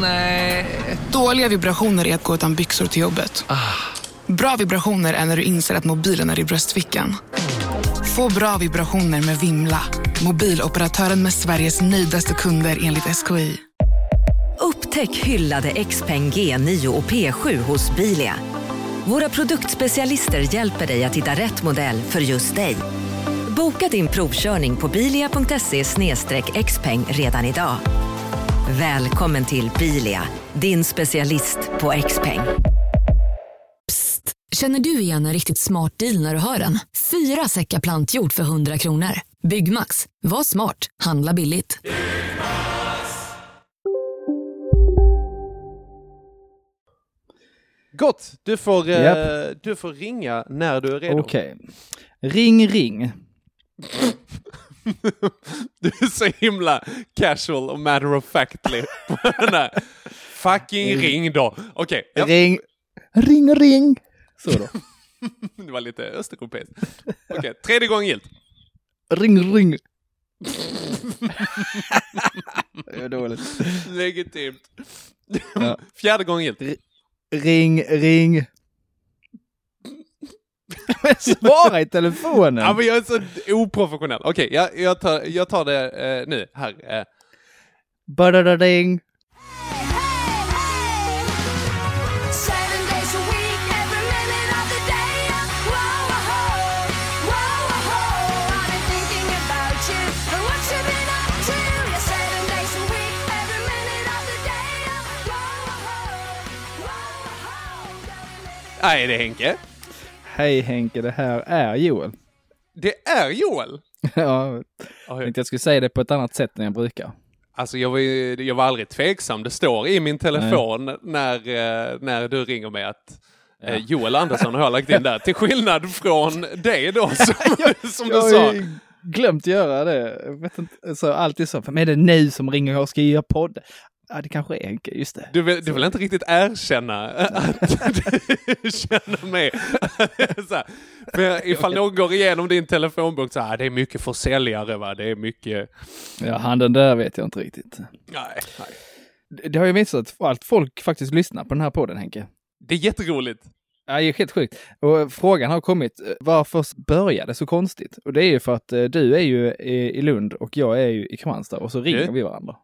Nej. Dåliga vibrationer är att gå utan byxor till jobbet. Bra vibrationer är när du inser att mobilen är i bröstfickan. Få bra vibrationer med Vimla. Mobiloperatören med Sveriges nöjdaste kunder enligt SKI. Upptäck hyllade XPeng G9 och P7 hos Bilia. Våra produktspecialister hjälper dig att hitta rätt modell för just dig. Boka din provkörning på bilia.se xpeng redan idag. Välkommen till Bilia, din specialist på XPeng. Känner du igen en riktigt smart deal när du hör den? Fyra säckar plantjord för 100 kronor. Byggmax. Var smart. Handla billigt. Gott! Du får, eh, Japp. du får ringa när du är redo. Okej. Ring, ring. Du är så himla casual och matter of factly på den här. Fucking ring då. Okej, ja. Ring, ring, ring. Så då. det var lite östeuropeiskt. Okej, tredje gången gillt. ring, ring. det är dåligt. Legitimt. Ja. Fjärde gången gillt. Ring, ring. Svara i telefonen. Ja, men jag är så oprofessionell. Okej, jag, jag, tar, jag tar det eh, nu. Här. Eh. Badadading. Nej, det är Henke. Hej Henke, det här är Joel. Det är Joel. ja, Oj. tänkte jag skulle säga det på ett annat sätt än jag brukar. Alltså jag var, ju, jag var aldrig tveksam. Det står i min telefon när, eh, när du ringer mig att eh, Joel Andersson har jag lagt in där. Till skillnad från dig då som, som du jag sa. ju glömt göra det. Jag vet inte, så alltid så, men är det nu som ringer och ska göra podd? Ja, det kanske är Henke, just det. Du vill, du vill inte riktigt erkänna att du känner mig. så här. För ifall någon går igenom din telefonbok så här, det är mycket försäljare va, det är mycket... Ja, han den där vet jag inte riktigt. Nej, nej. Det- har ju visat att folk faktiskt lyssnar på den här podden, Henke. Det är jätteroligt. Ja, det är helt sjukt. Och frågan har kommit, eh, varför började det så konstigt? Och det är ju för att eh, du är ju i i Lund och jag är ju i Kristianstad och så ringer Du? vi varandra.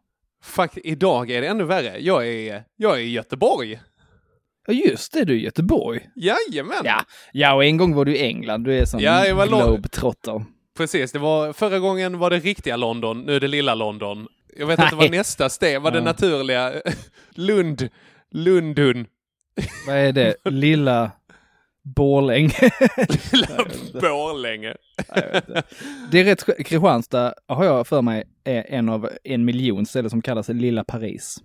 Fakt, idag är det ännu värre. Jag är, jag är i Göteborg. Ja, just det, du är i Göteborg. Jajamän! Ja, ja och en gång var du i England, du är som Ja, jag var globetrotter. Precis, det var, förra gången var det riktiga London, nu är det lilla London. Jag vet inte vad nästa steg, vad det Ja. naturliga, Lund, Lundun, Vad är det? Lilla Borlänge? Borlänge. det är rätt Kristianstad har jag för mig är en av en miljon ställen som kallas Lilla Paris.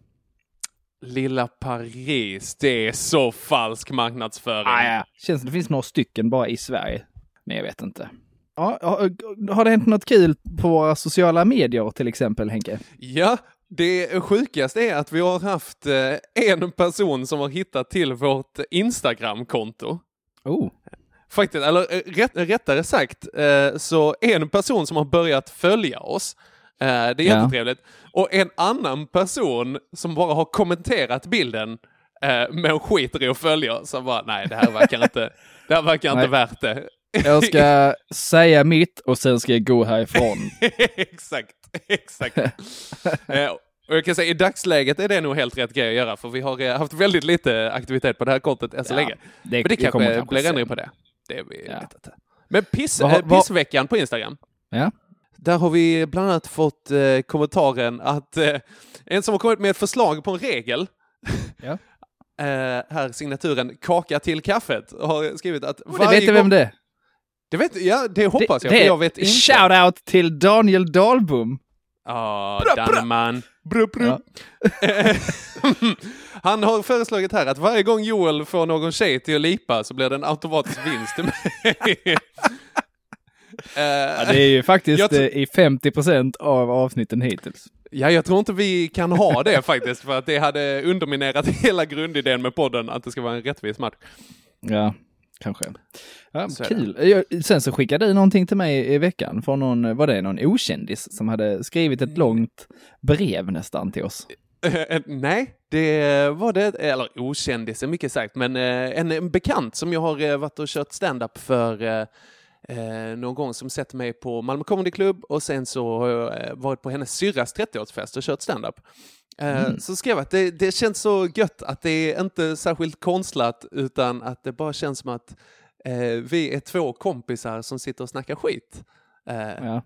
Lilla Paris, det är så falsk marknadsföring. Ah, ja. Känns det finns några stycken bara i Sverige. Men jag vet inte. Ja, har, har det hänt något kul på våra sociala medier till exempel, Henke? Ja, det sjukaste är att vi har haft eh, en person som har hittat till vårt Instagram-konto. Oh, Faktiskt, eller eh, rätt, rättare sagt, eh, så en person som har börjat följa oss. Eh, det är Ja. jättetrevligt. Och en annan person som bara har kommenterat bilden eh, men skiter i att följa oss. Så bara, nej det här verkar inte, det här verkar inte värt det. jag ska säga mitt och sen ska jag gå härifrån. exakt, exakt. eh, och jag kan säga i dagsläget är det nog helt rätt grej att göra för vi har eh, haft väldigt lite aktivitet på det här kontot än så Ja, länge. det- Men det det kanske, kommer kanske blir ändring på det. Det vet Ja. inte. Men piss, Vad- eh, vad- pissveckan på Instagram. Ja. Där har vi bland annat fått eh, kommentaren att eh, en som har kommit med ett förslag på en regel. Ja. eh, här signaturen kaka till kaffet har skrivit att Och det vet du vem det är? Det vet ja, det hoppas jag, det för är jag vet inte. Shout-out till Daniel Dahlbom. Ja, bra. Danneman. Bru, bru. Ja. Han har föreslagit här att varje gång Joel får någon tjej till att lipa så blir det en automatisk vinst till mig. Eh, Ja, det är ju faktiskt eh, i 50% av avsnitten hittills. Ja, jag tror inte vi kan ha det faktiskt, för att det hade underminerat hela grundidén med podden, att det ska vara en rättvis match. Ja, kanske. Ja, Så kul. Sen så skickade du någonting till mig i veckan från någon, var det någon okändis som hade skrivit Mm. ett långt brev nästan till oss? Eh, nej, det var det, eller okändis är mycket sagt, men eh, en, en bekant som jag har eh, varit och kört stand-up för eh, eh, någon gång som sett mig på Malmö Comedy Club och sen så har jag eh, varit på hennes syrras 30-årsfest och kört stand-up. Eh, Så skrev jag att det, det känns så gött att det är inte särskilt konstlat utan att det bara känns som att eh, vi är två kompisar som sitter och snackar skit. Eh, Ja.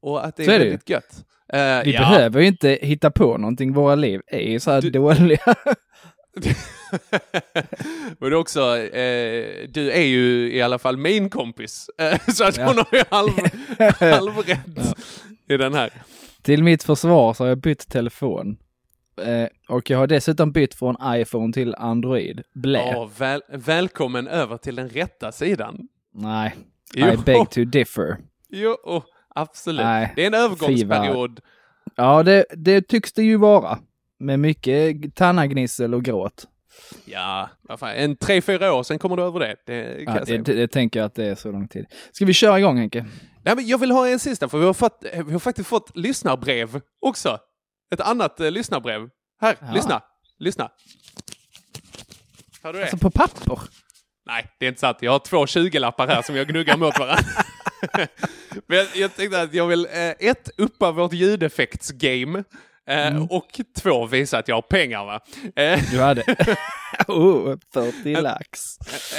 Och att det Så är är det ju. väldigt gött. Eh, Vi ja. behöver ju inte hitta på någonting, våra liv är ju så här dåliga. Men också, eh, du är ju i alla fall min kompis. Eh, så att Ja. hon har ju halv, halv rätt i den här. Till mitt försvar så har jag bytt telefon. Eh, och jag har dessutom bytt från iPhone till Android. Blä. Ja, väl, välkommen över till den rätta sidan. Nej, Jo. I beg to differ. Jo, oh, absolut. Nej, det är en övergångsperiod. Ja, det, det tycks det ju vara. Med mycket tannagnissel och gråt. Ja, vad fan, en tre, fyra år, sen kommer du över det. Det Ja, det, det, det tänker jag att det är så lång tid. Ska vi köra igång Henke? Nej, men jag vill ha en sista, för vi har, fått, vi har faktiskt fått lyssnarbrev också. Ett annat eh, lyssnarbrev. Här, Ja. lyssna. Lyssna. Hör du det? Alltså på papper? Nej, det är inte sant. Jag har två 20-lappar här som jag gnuggar mot varandra. Men jag, jag tänkte att jag vill, eh, ett, uppa vårt ljudeffektsgame. Eh, Mm. Och två, visa att jag har pengar va. Eh, Du hade? oh, 40 lax.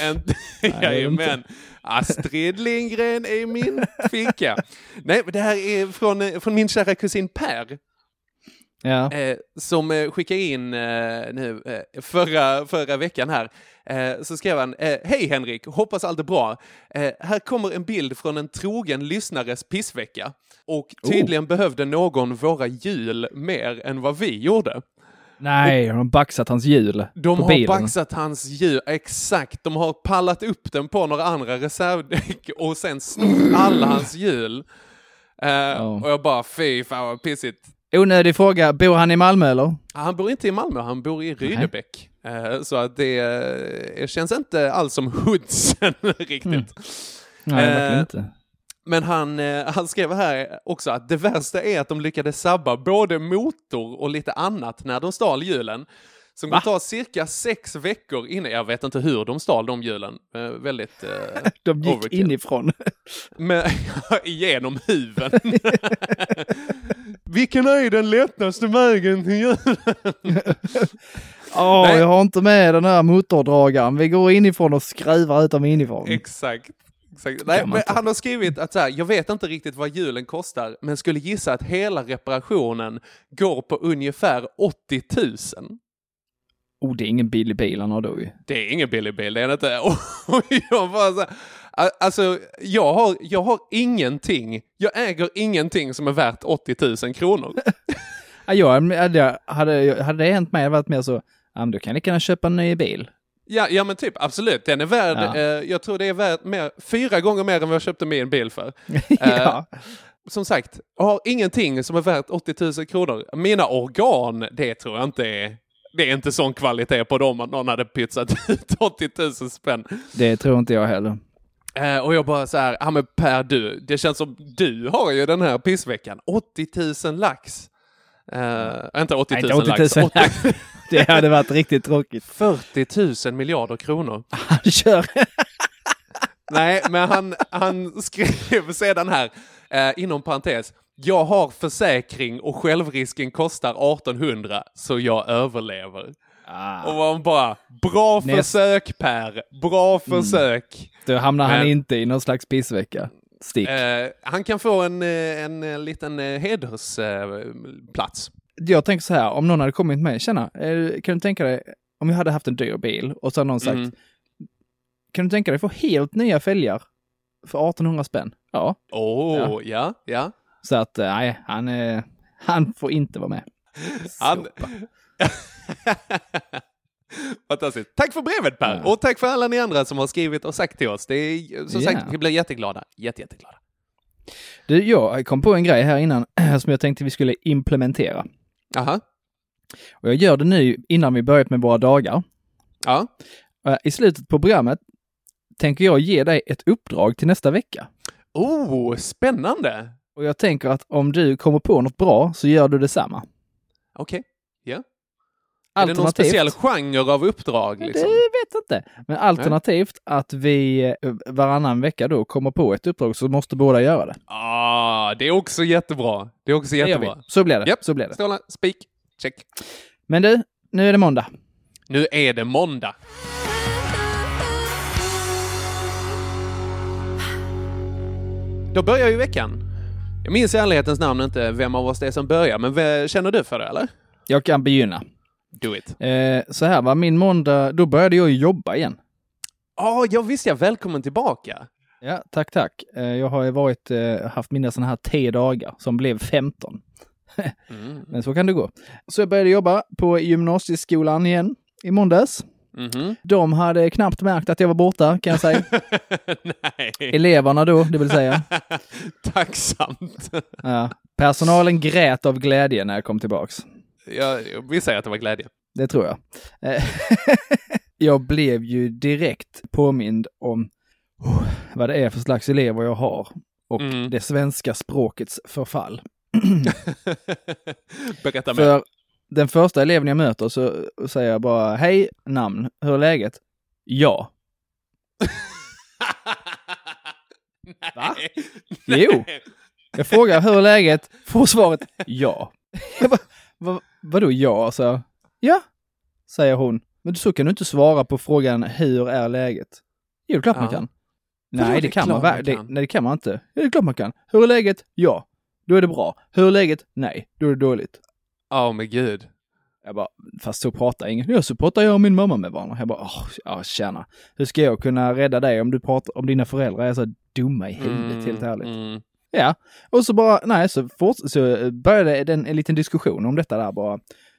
en, är jajamän. Astrid Lindgren i min ficka. Nej, men det här är från, eh, från min kära kusin Per. Ja. eh, som eh, skickade in eh, nu eh, förra, förra veckan här. Eh, så skrev han, eh, hej Henrik, hoppas allt är bra. Här kommer en bild från en trogen lyssnares pissvecka. Och tydligen behövde någon våra hjul mer än vad vi gjorde. Nej, de har baxat hans hjul De har bilen. baxat hans hjul, exakt. De har pallat upp den på några andra reservdäck och sen snott alla hans hjul. Eh, Och jag bara, fy fan vad pissigt. Onödig fråga, bor han i Malmö eller? Han bor inte i Malmö, han bor i Rydebäck. Eh, Så att det eh, känns inte alls som hoodsen riktigt. Mm. Nej, Eh, verkligen inte. Men han, han skrev här också att det värsta är att de lyckades sabba både motor och lite annat när de stal hjulen. Som Va? kommer ta cirka sex veckor innan, jag vet inte hur de stal de hjulen. Eh, väldigt... Eh, De gick overkill. inifrån. men, igenom huven. Vilken är den lättaste vägen till julen? Åh, Nej. jag har inte med den här motordragaren. Vi går inifrån och skruvar ut dem inifrån. Exakt. Exakt. Nej, men han har skrivit att så här, jag vet inte riktigt vad hjulen kostar, men skulle gissa att hela reparationen går på ungefär 80 000. Oh, det är ingen billig bil han har då ju. Det är ingen billig bil, det är det inte. Och jag bara så här, alltså, jag har, jag har ingenting, jag äger ingenting som är värt 80 000 kronor. Ja, jag hade, hade, hade det hänt mig, hade varit mer så, ja men då kan jag lika gärna köpa en ny bil. Ja, ja men typ, absolut. Den är värd, Ja. eh, jag tror det är värd mer, fyra gånger mer än vad jag köpte min bil för. ja. som sagt, har ingenting som är värt 80 000 kronor. Mina organ, det tror jag inte är... Det är inte sån kvalitet på dem att någon hade pytsat ut 80 000 spänn. Det tror inte jag heller. Eh, och jag bara så här, ja men Per du, det känns som du har ju den här pissveckan. 80 000 lax. Eh, inte 80 Nej, 000 inte 80 000 lax. 80, Det hade varit riktigt tråkigt. 40 000 miljarder kronor. Han kör. Nej, men han, han skrev sedan här, eh, inom parentes, jag har försäkring och självrisken kostar 1800 så jag överlever. Och man bara, bra Näst- försök Per, bra försök. Då hamnar han Men- inte i någon slags pissvecka. Stick. Eh, han kan få en, eh, en, eh, liten eh, hedersplats. Jag tänker så här, om någon hade kommit med, tjena, eh, kan du tänka dig, om jag hade haft en dyr bil och så hade någon sagt, Mm. kan du tänka dig få helt nya fälgar för 1800 spänn? Ja. Åh, ja, ja. Så att, eh, nej, han, eh, han får inte vara med. Han... Fantastiskt. Tack för brevet Per! Ja. Och tack för alla ni andra som har skrivit och sagt till oss. Det är, som Ja. sagt, vi blir jätteglada. Jätte, jätteglada. Du, jag kom på en grej här innan som jag tänkte vi skulle implementera. Aha. Och jag gör det nu innan vi börjat med våra dagar. Ja. Eh, I slutet på programmet tänker jag ge dig ett uppdrag till nästa vecka. Oh, spännande! Och jag tänker att om du kommer på något bra så gör du detsamma. Okej. Ja. Är det någon speciell genre av uppdrag? Liksom? Det vet jag inte. Men alternativt att vi eh, varannan vecka då kommer på ett uppdrag så måste båda göra det. Ah, det är också jättebra. Det är också Det jättebra. vi. Så blir det. Japp. Så blir det. Strålande. Spik. Check. Men du, nu är det måndag. Nu är det måndag. Då börjar ju veckan. Jag minns i ärlighetens namn inte vem av oss det är som börjar, men känner du för det eller? Jag kan begynna. Do it. Eh, så här var min måndag, då började jag jobba igen. Ja, ja visst ja. Välkommen tillbaka. Ja, tack, tack. Eh, jag har ju varit, eh, haft mina sådana här tre dagar som blev 15. Mm. Men så kan det gå. Så jag började jobba på gymnasieskolan igen i måndags. Mhm. De hade knappt märkt att jag var borta, kan jag säga. Nej. Eleverna då, det vill säga. Tacksamt. Ja. Personalen grät av glädje när jag kom tillbaks. Jag, vi säger att det var glädje. Det tror jag. Eh, jag blev ju direkt påmind om oh, vad det är för slags elever jag har och Mm. det svenska språkets förfall. Berätta mer. För den första eleven jag möter så säger jag bara hej, namn, hur är läget? Ja. Va? Nej. Jo. Jag frågar hur är läget? Får svaret ja. Jag bara, vad, vadå ja? Så, ja, säger hon. Men så kan du inte svara på frågan hur är läget? Jo, det är klart man Ja. kan. Vadå, Nej, det det kan man, man det, kan? nej, det kan man inte. Ja, det är klart man kan. Hur är läget? Ja. Då är det bra. Hur är läget? Nej, då är det dåligt. Ja, men gud. Jag bara, fast så pratar ingen. Ja, så pratar jag och min mamma med varandra. Jag bara, åh, ja, tjena. Hur ska jag kunna rädda dig om du pratar, om dina föräldrar är så dumma i huvudet, helt ärligt. mm. Ja, och så bara, nej, så, fort, så började den, en liten diskussion om detta där bara.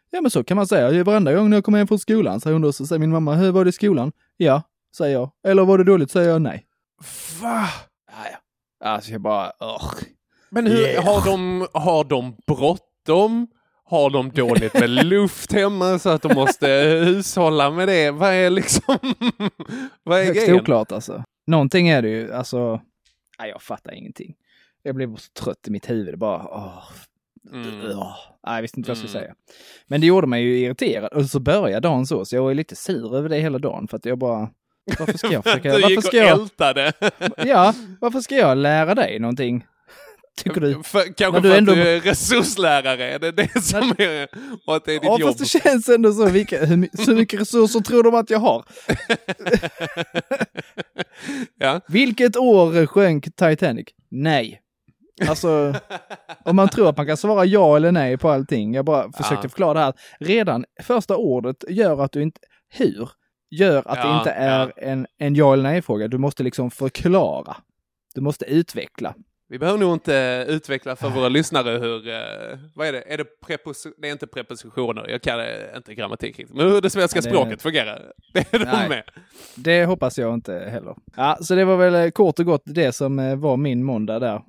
Ja, men så kan man säga. Varenda gång när jag kommer hem från skolan, säger hon då, så säger min mamma, hur var det i skolan? Ja, säger jag. Eller var det dåligt? Säger jag nej. Va? Ja, ja. Alltså jag bara, ugh. Men hur, Yeah. har de, har de bråttom? Har de dåligt med luft hemma så att de måste hushålla med det? Vad är liksom... Vad är Högst grejen? oklart alltså. Någonting är det ju, alltså, nej, jag fattar ingenting. Jag blev så trött i mitt huvud, bara, åh, Mm. Nej, jag visste inte vad jag skulle Mm. säga. Men det gjorde mig ju irriterad och så började dagen så, så jag var ju lite sur över det hela dagen för att jag bara, varför ska jag försöka, du varför gick ska och jag, ältade. ja, varför ska jag lära dig någonting? Tycker du? För, kanske du för ändå- att du är resurslärare, är det det som är... Och att det är ditt Ja, jobb? fast det känns ändå så, vilka, hur, så mycket resurser tror de att jag har? ja. Vilket år sjönk Titanic? Nej. Alltså, om man tror att man kan svara ja eller nej på allting. Jag bara försökte Ja. förklara det här. Redan första ordet gör att du inte, hur? Gör att det Ja, inte är en, en ja eller nej-fråga. Du måste liksom förklara. Du måste utveckla. Vi behöver nog inte utveckla för våra lyssnare hur, eh, vad är det, är det prepos- det är inte prepositioner, jag kan eh, inte grammatik riktigt, men hur det svenska Ja, det- språket fungerar. Det är de Nej. med. Det hoppas jag inte heller. Ja, så det var väl eh, kort och gott det som var min måndag där.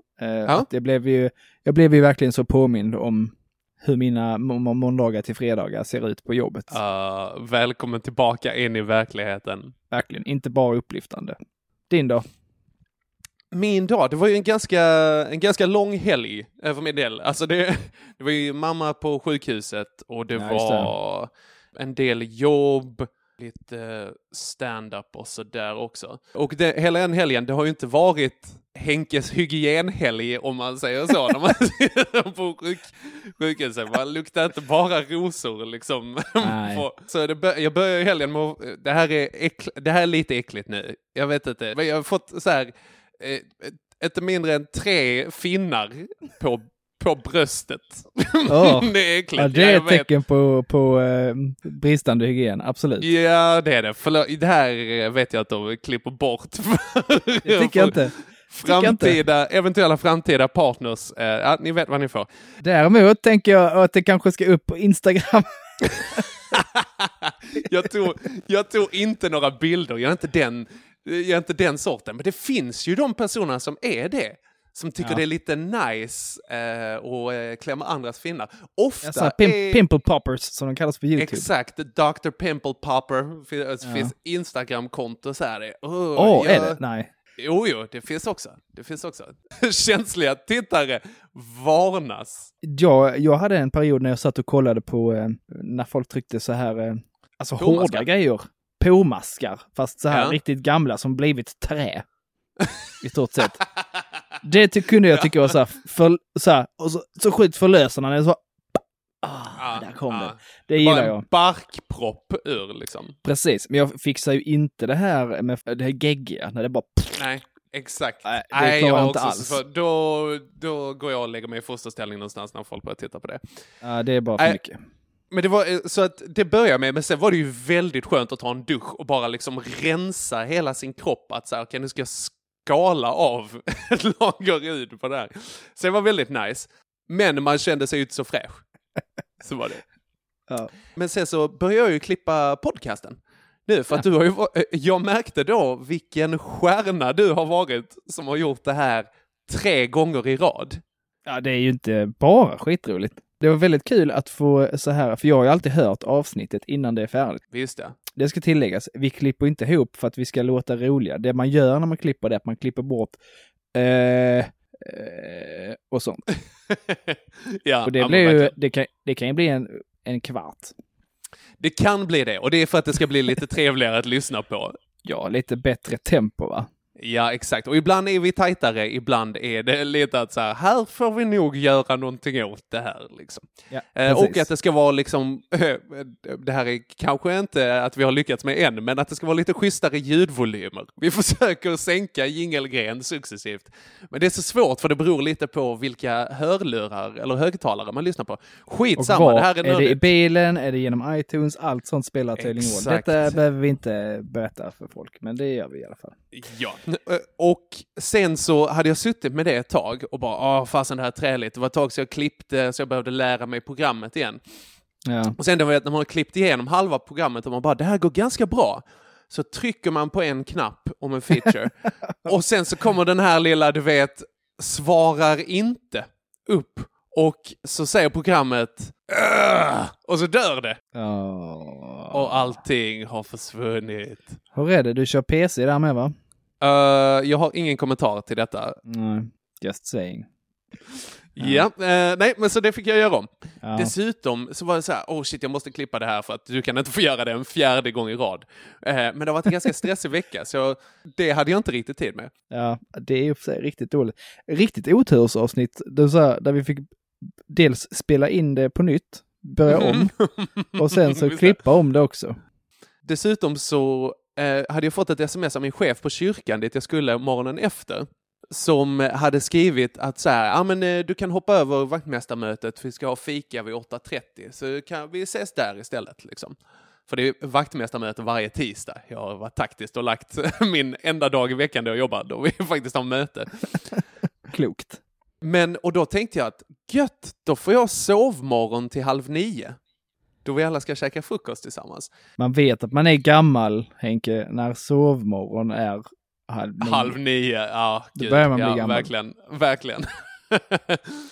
Att jag, blev ju, jag blev ju verkligen så påmind om hur mina må- må- måndagar till fredagar ser ut på jobbet. Uh, välkommen tillbaka in i verkligheten. Verkligen, inte bara upplyftande. Din då? Min dag, det var ju en ganska, en ganska lång helg eh, för min del. Alltså det, det var ju mamma på sjukhuset och det Ja, just det. var en del jobb, lite stand-up och sådär också. Och det, hela den helgen, det har ju inte varit Henkes hygienhelg om man säger så, när man sitter på sjuk, sjukhuset. Man luktar inte bara rosor liksom. Så det jag börjar helgen med det här, är äckl, det här är lite äckligt nu. Jag vet inte, men jag har fått så här, eh, inte mindre än tre finnar på, på bröstet. Åh. det är äckligt. Ja, det är ett tecken på, på eh, bristande hygien, absolut. Ja, det är det. Förlåt, det här eh, vet jag att de klipper bort. Det tycker jag inte. Framtida, eventuella framtida partners. Eh, ni vet vad ni får. Däremot tänker jag att det kanske ska upp på Instagram. jag, tog, jag tog inte några bilder, jag är inte, den, jag är inte den sorten. Men det finns ju de personerna som är det. Som tycker Ja. det är lite nice eh, och eh, klämma andras finnar. Ofta Alltså, pim är... Pimple poppers som de kallas på YouTube. Exakt, Dr. Pimple Popper. Det finns Instagram-konto så här. Oh, Åh, jag, är det? Nej. Jo, jo, det finns också. Det finns också. Känsliga tittare varnas. Jag, jag hade en period när jag satt och kollade på eh, när folk tryckte så här, eh, alltså Påmaskar. hårda grejer. Påmaskar, fast så här Ja. riktigt gamla som blivit trä. I stort sett. Det kunde jag tycka var så här, för, så här och så, så sjukt förlösande så Ah, där kom det. Det gillar Bara jag. en barkpropp ur liksom. Precis, men jag fixar ju inte det här med det här geggiga, när det bara... Nej, exakt. Nej, det klarar jag jag inte alls. För då, då går jag och lägger mig i fosterställning någonstans när folk börjar titta på det. Ja, det är bara för Nej. mycket. Men det var eh, så att det började med, men sen var det ju väldigt skönt att ta en dusch och bara liksom rensa hela sin kropp. Att säga, okej nu ska jag skala av ett lager hud på det här. Så det var väldigt nice. Men man kände sig ju inte så fräsch. Så var det. Ja. Men sen så började jag ju klippa podcasten. Nu, för att du har ju, eh, jag märkte då vilken stjärna du har varit som har gjort det här tre gånger i rad. Ja, det är ju inte bara skitroligt. Det var väldigt kul att få så här, för jag har ju alltid hört avsnittet innan det är färdigt. Visst det. Det ska tilläggas, vi klipper inte ihop för att vi ska låta roliga. Det man gör när man klipper det är att man klipper bort eh, eh, och sånt. ja, Och det, blir ju, det, kan, det kan ju bli en, en kvart. Det kan bli det, och det är för att det ska bli lite trevligare att lyssna på. Ja, lite bättre tempo va? Ja, exakt. Och ibland är vi tajtare, ibland är det lite att så här, här får vi nog göra någonting åt det här. Liksom. Ja, Eh, och att det ska vara liksom, det här är kanske inte att vi har lyckats med än, men att det ska vara lite schysstare ljudvolymer. Vi försöker sänka jingelgren successivt. Men det är så svårt för det beror lite på vilka hörlurar eller högtalare man lyssnar på. Och Skitsamma, var, det här är, är det i nördigt. bilen, är det genom iTunes, allt sånt spelar tydligen roll. Detta behöver vi inte berätta för folk, men det gör vi i alla fall. Ja. Och sen så hade jag suttit med det ett tag och bara, ah fasen det här är träligt. Det var ett tag så jag klippte så jag behövde lära mig programmet igen. Ja. Och sen det var att när man har klippt igenom halva programmet och man bara, det här går ganska bra. Så trycker man på en knapp om en feature. och sen så kommer den här lilla, du vet, svarar inte upp. Och så säger programmet, "Ugh", och så dör det. Ja. Och allting har försvunnit. Hur är det? Du kör PC där med va? Eh, jag har ingen kommentar till detta. Nej, just saying. Ja, eh, nej, men så det fick jag göra om. Ja. Dessutom så var det så här, oh shit, jag måste klippa det här för att du kan inte få göra det en fjärde gång i rad. Eh, men det har varit en ganska stressig vecka, så det hade jag inte riktigt tid med. Ja, det är ju riktigt dåligt. Riktigt otursavsnitt, det så här, där vi fick dels spela in det på nytt, börja om, och sen så klippa om det också. Dessutom så eh, hade jag fått ett sms av min chef på kyrkan dit jag skulle morgonen efter. Som hade skrivit att så här, ja men eh, du kan hoppa över vaktmästarmötet för vi ska ha fika vid 8.30 så kan vi ses där istället liksom. För det är vaktmästarmöte varje tisdag. Jag har varit taktiskt och lagt min enda dag i veckan då jag jobbar då vi faktiskt har möte. Klokt. Men, och då tänkte jag att gött, då får jag sovmorgon till halv nio. Då vi alla ska käka frukost tillsammans. Man vet att man är gammal, Henke, när sovmorgon är halv nio. Halv nio, ja. Då Gud, börjar man bli ja, gammal. Verkligen, verkligen.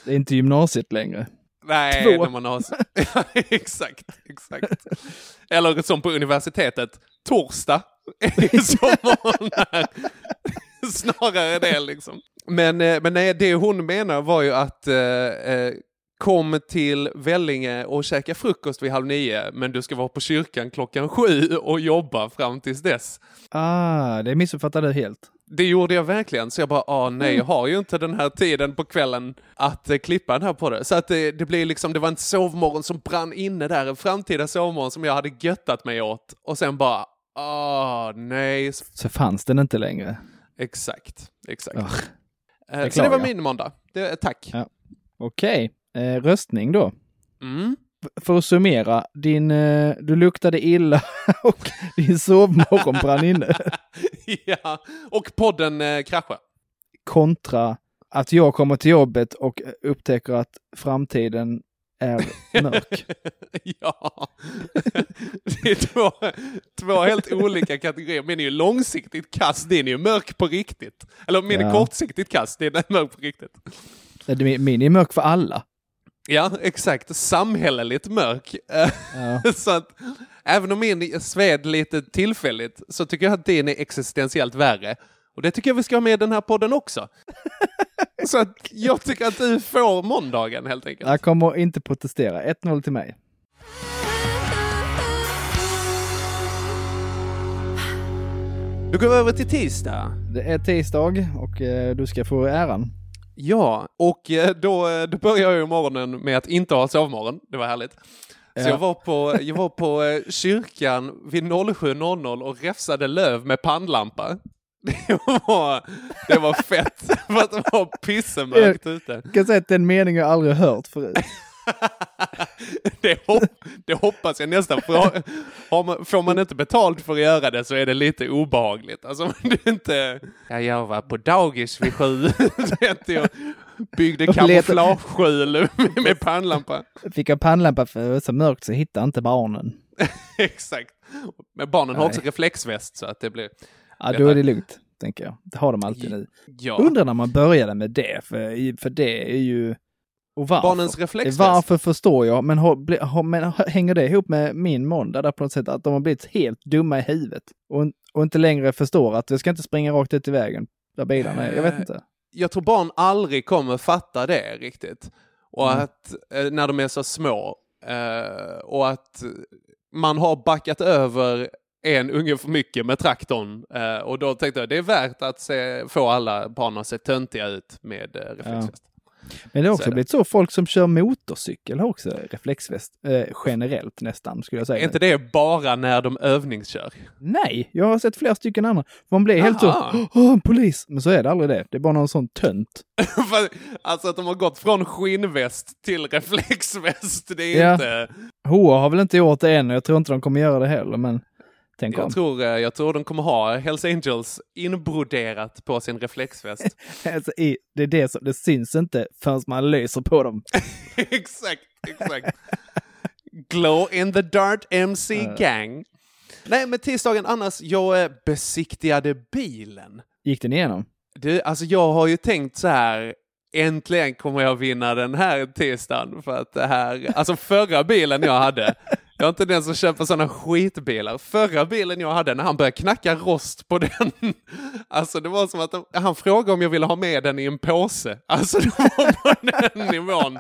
Det är inte gymnasiet längre. Nej, Två. när man har... Ja, exakt, exakt. Eller som på universitetet, torsdag är här. Snarare det liksom. Men, eh, men nej, det hon menar var ju att eh, eh, kom till Vellinge och käka frukost vid halv nio, men du ska vara på kyrkan klockan sju och jobba fram tills dess. Ah, det missuppfattade du helt. Det gjorde jag verkligen, så jag bara, ah nej, jag har ju inte den här tiden på kvällen att eh, klippa den här på det. Så att det, det blir liksom, det var en sovmorgon som brann inne där, en framtida sovmorgon som jag hade göttat mig åt. Och sen bara, ah nej, Så fanns den inte längre. Exakt, exakt. Ugh. Eh, så det var min måndag. Det, tack. Ja. Okej, eh, röstning då. Mm. För att summera, din, eh, du luktade illa och din sovmorgon brann inne. ja, och podden eh, kraschade. Kontra att jag kommer till jobbet och upptäcker att framtiden är mörk. ja, det är två, två helt olika kategorier. Min är ju långsiktigt kass, din är ju mörk på riktigt. Eller min är Ja. kortsiktigt kass, din är mörk på riktigt. Det- Min är mörk för alla. Ja, exakt. Samhälleligt mörk. Ja. så att även om min sved lite tillfälligt så tycker jag att din är existentiellt värre. Och det tycker jag vi ska ha med i den här podden också. Så att jag tycker att du får måndagen helt enkelt. Jag kommer inte protestera. 1-0 till mig. Då går vi över till tisdag. Det är tisdag och eh, du ska få äran. Ja, och eh, då, eh, då börjar jag ju morgonen med att inte ha sovmorgon. Det var härligt. Så Ja. jag var på, jag var på eh, kyrkan vid 07.00 och räfsade löv med pannlampa. Det var, det var fett, för att det var pissemörkt ute. Jag kan säga att den meningen jag aldrig hört förut. Det, hopp, det hoppas jag nästan. För har, har man, får man inte betalt för att göra det så är det lite obehagligt. Alltså det inte... Ja, jag var på dagis vid sju. Jag byggde kamouflageskjul med, pannlampa. Fick jag pannlampa för det var så mörkt så hittade inte barnen. Exakt. Men barnen har Nej. också reflexväst så att det blir... Ja, då är det lugnt, tänker jag. Det har de alltid nu. Ja. Undrar när man började med det, för, för det är ju... Och varför? Barnens reflexväst. Varför förstår jag, men, har, bli- har, men hänger det ihop med min måndag där på något sätt? Att de har blivit helt dumma i huvudet och, och inte längre förstår att det ska inte springa rakt ut i vägen där bilarna är. Jag vet Eh, inte. jag tror barn aldrig kommer fatta det riktigt. Och Mm. att eh, när de är så små eh, och att man har backat över en unge för mycket med traktorn eh, och då tänkte jag det är värt att se, få alla barn att se töntiga ut med eh, reflexväst. Men det har så också det. blivit så, folk som kör motorcykel har också reflexväst, eh, generellt nästan skulle jag säga. Är inte det bara när de övningskör? Nej, jag har sett flera stycken andra. Man blir helt Aha. så, åh, en polis! Men så är det aldrig det. Det är bara någon sån tönt. Alltså att de har gått från skinnväst till reflexväst, det är Ja. inte... HA har väl inte gjort det än och jag tror inte de kommer göra det heller, men tänk om. Jag tror, eh, jag tror de kommer ha Hells Angels inbroderat på sin reflexväst. Alltså, i, det är det som, det syns inte förrän man lyser på dem. exakt, exakt. Glow in the Dart MC Gang. Nej, men tisdagen annars, jag eh, besiktigade bilen. Gick den igenom? Du, alltså jag har ju tänkt så här, äntligen kommer jag vinna den här tisdagen. För att det här, alltså förra bilen jag hade, jag är inte den som köper sådana skitbilar. Förra bilen jag hade, när han började knacka rost på den, alltså det var som att han frågade om jag ville ha med den i en påse. Alltså det var på den nivån.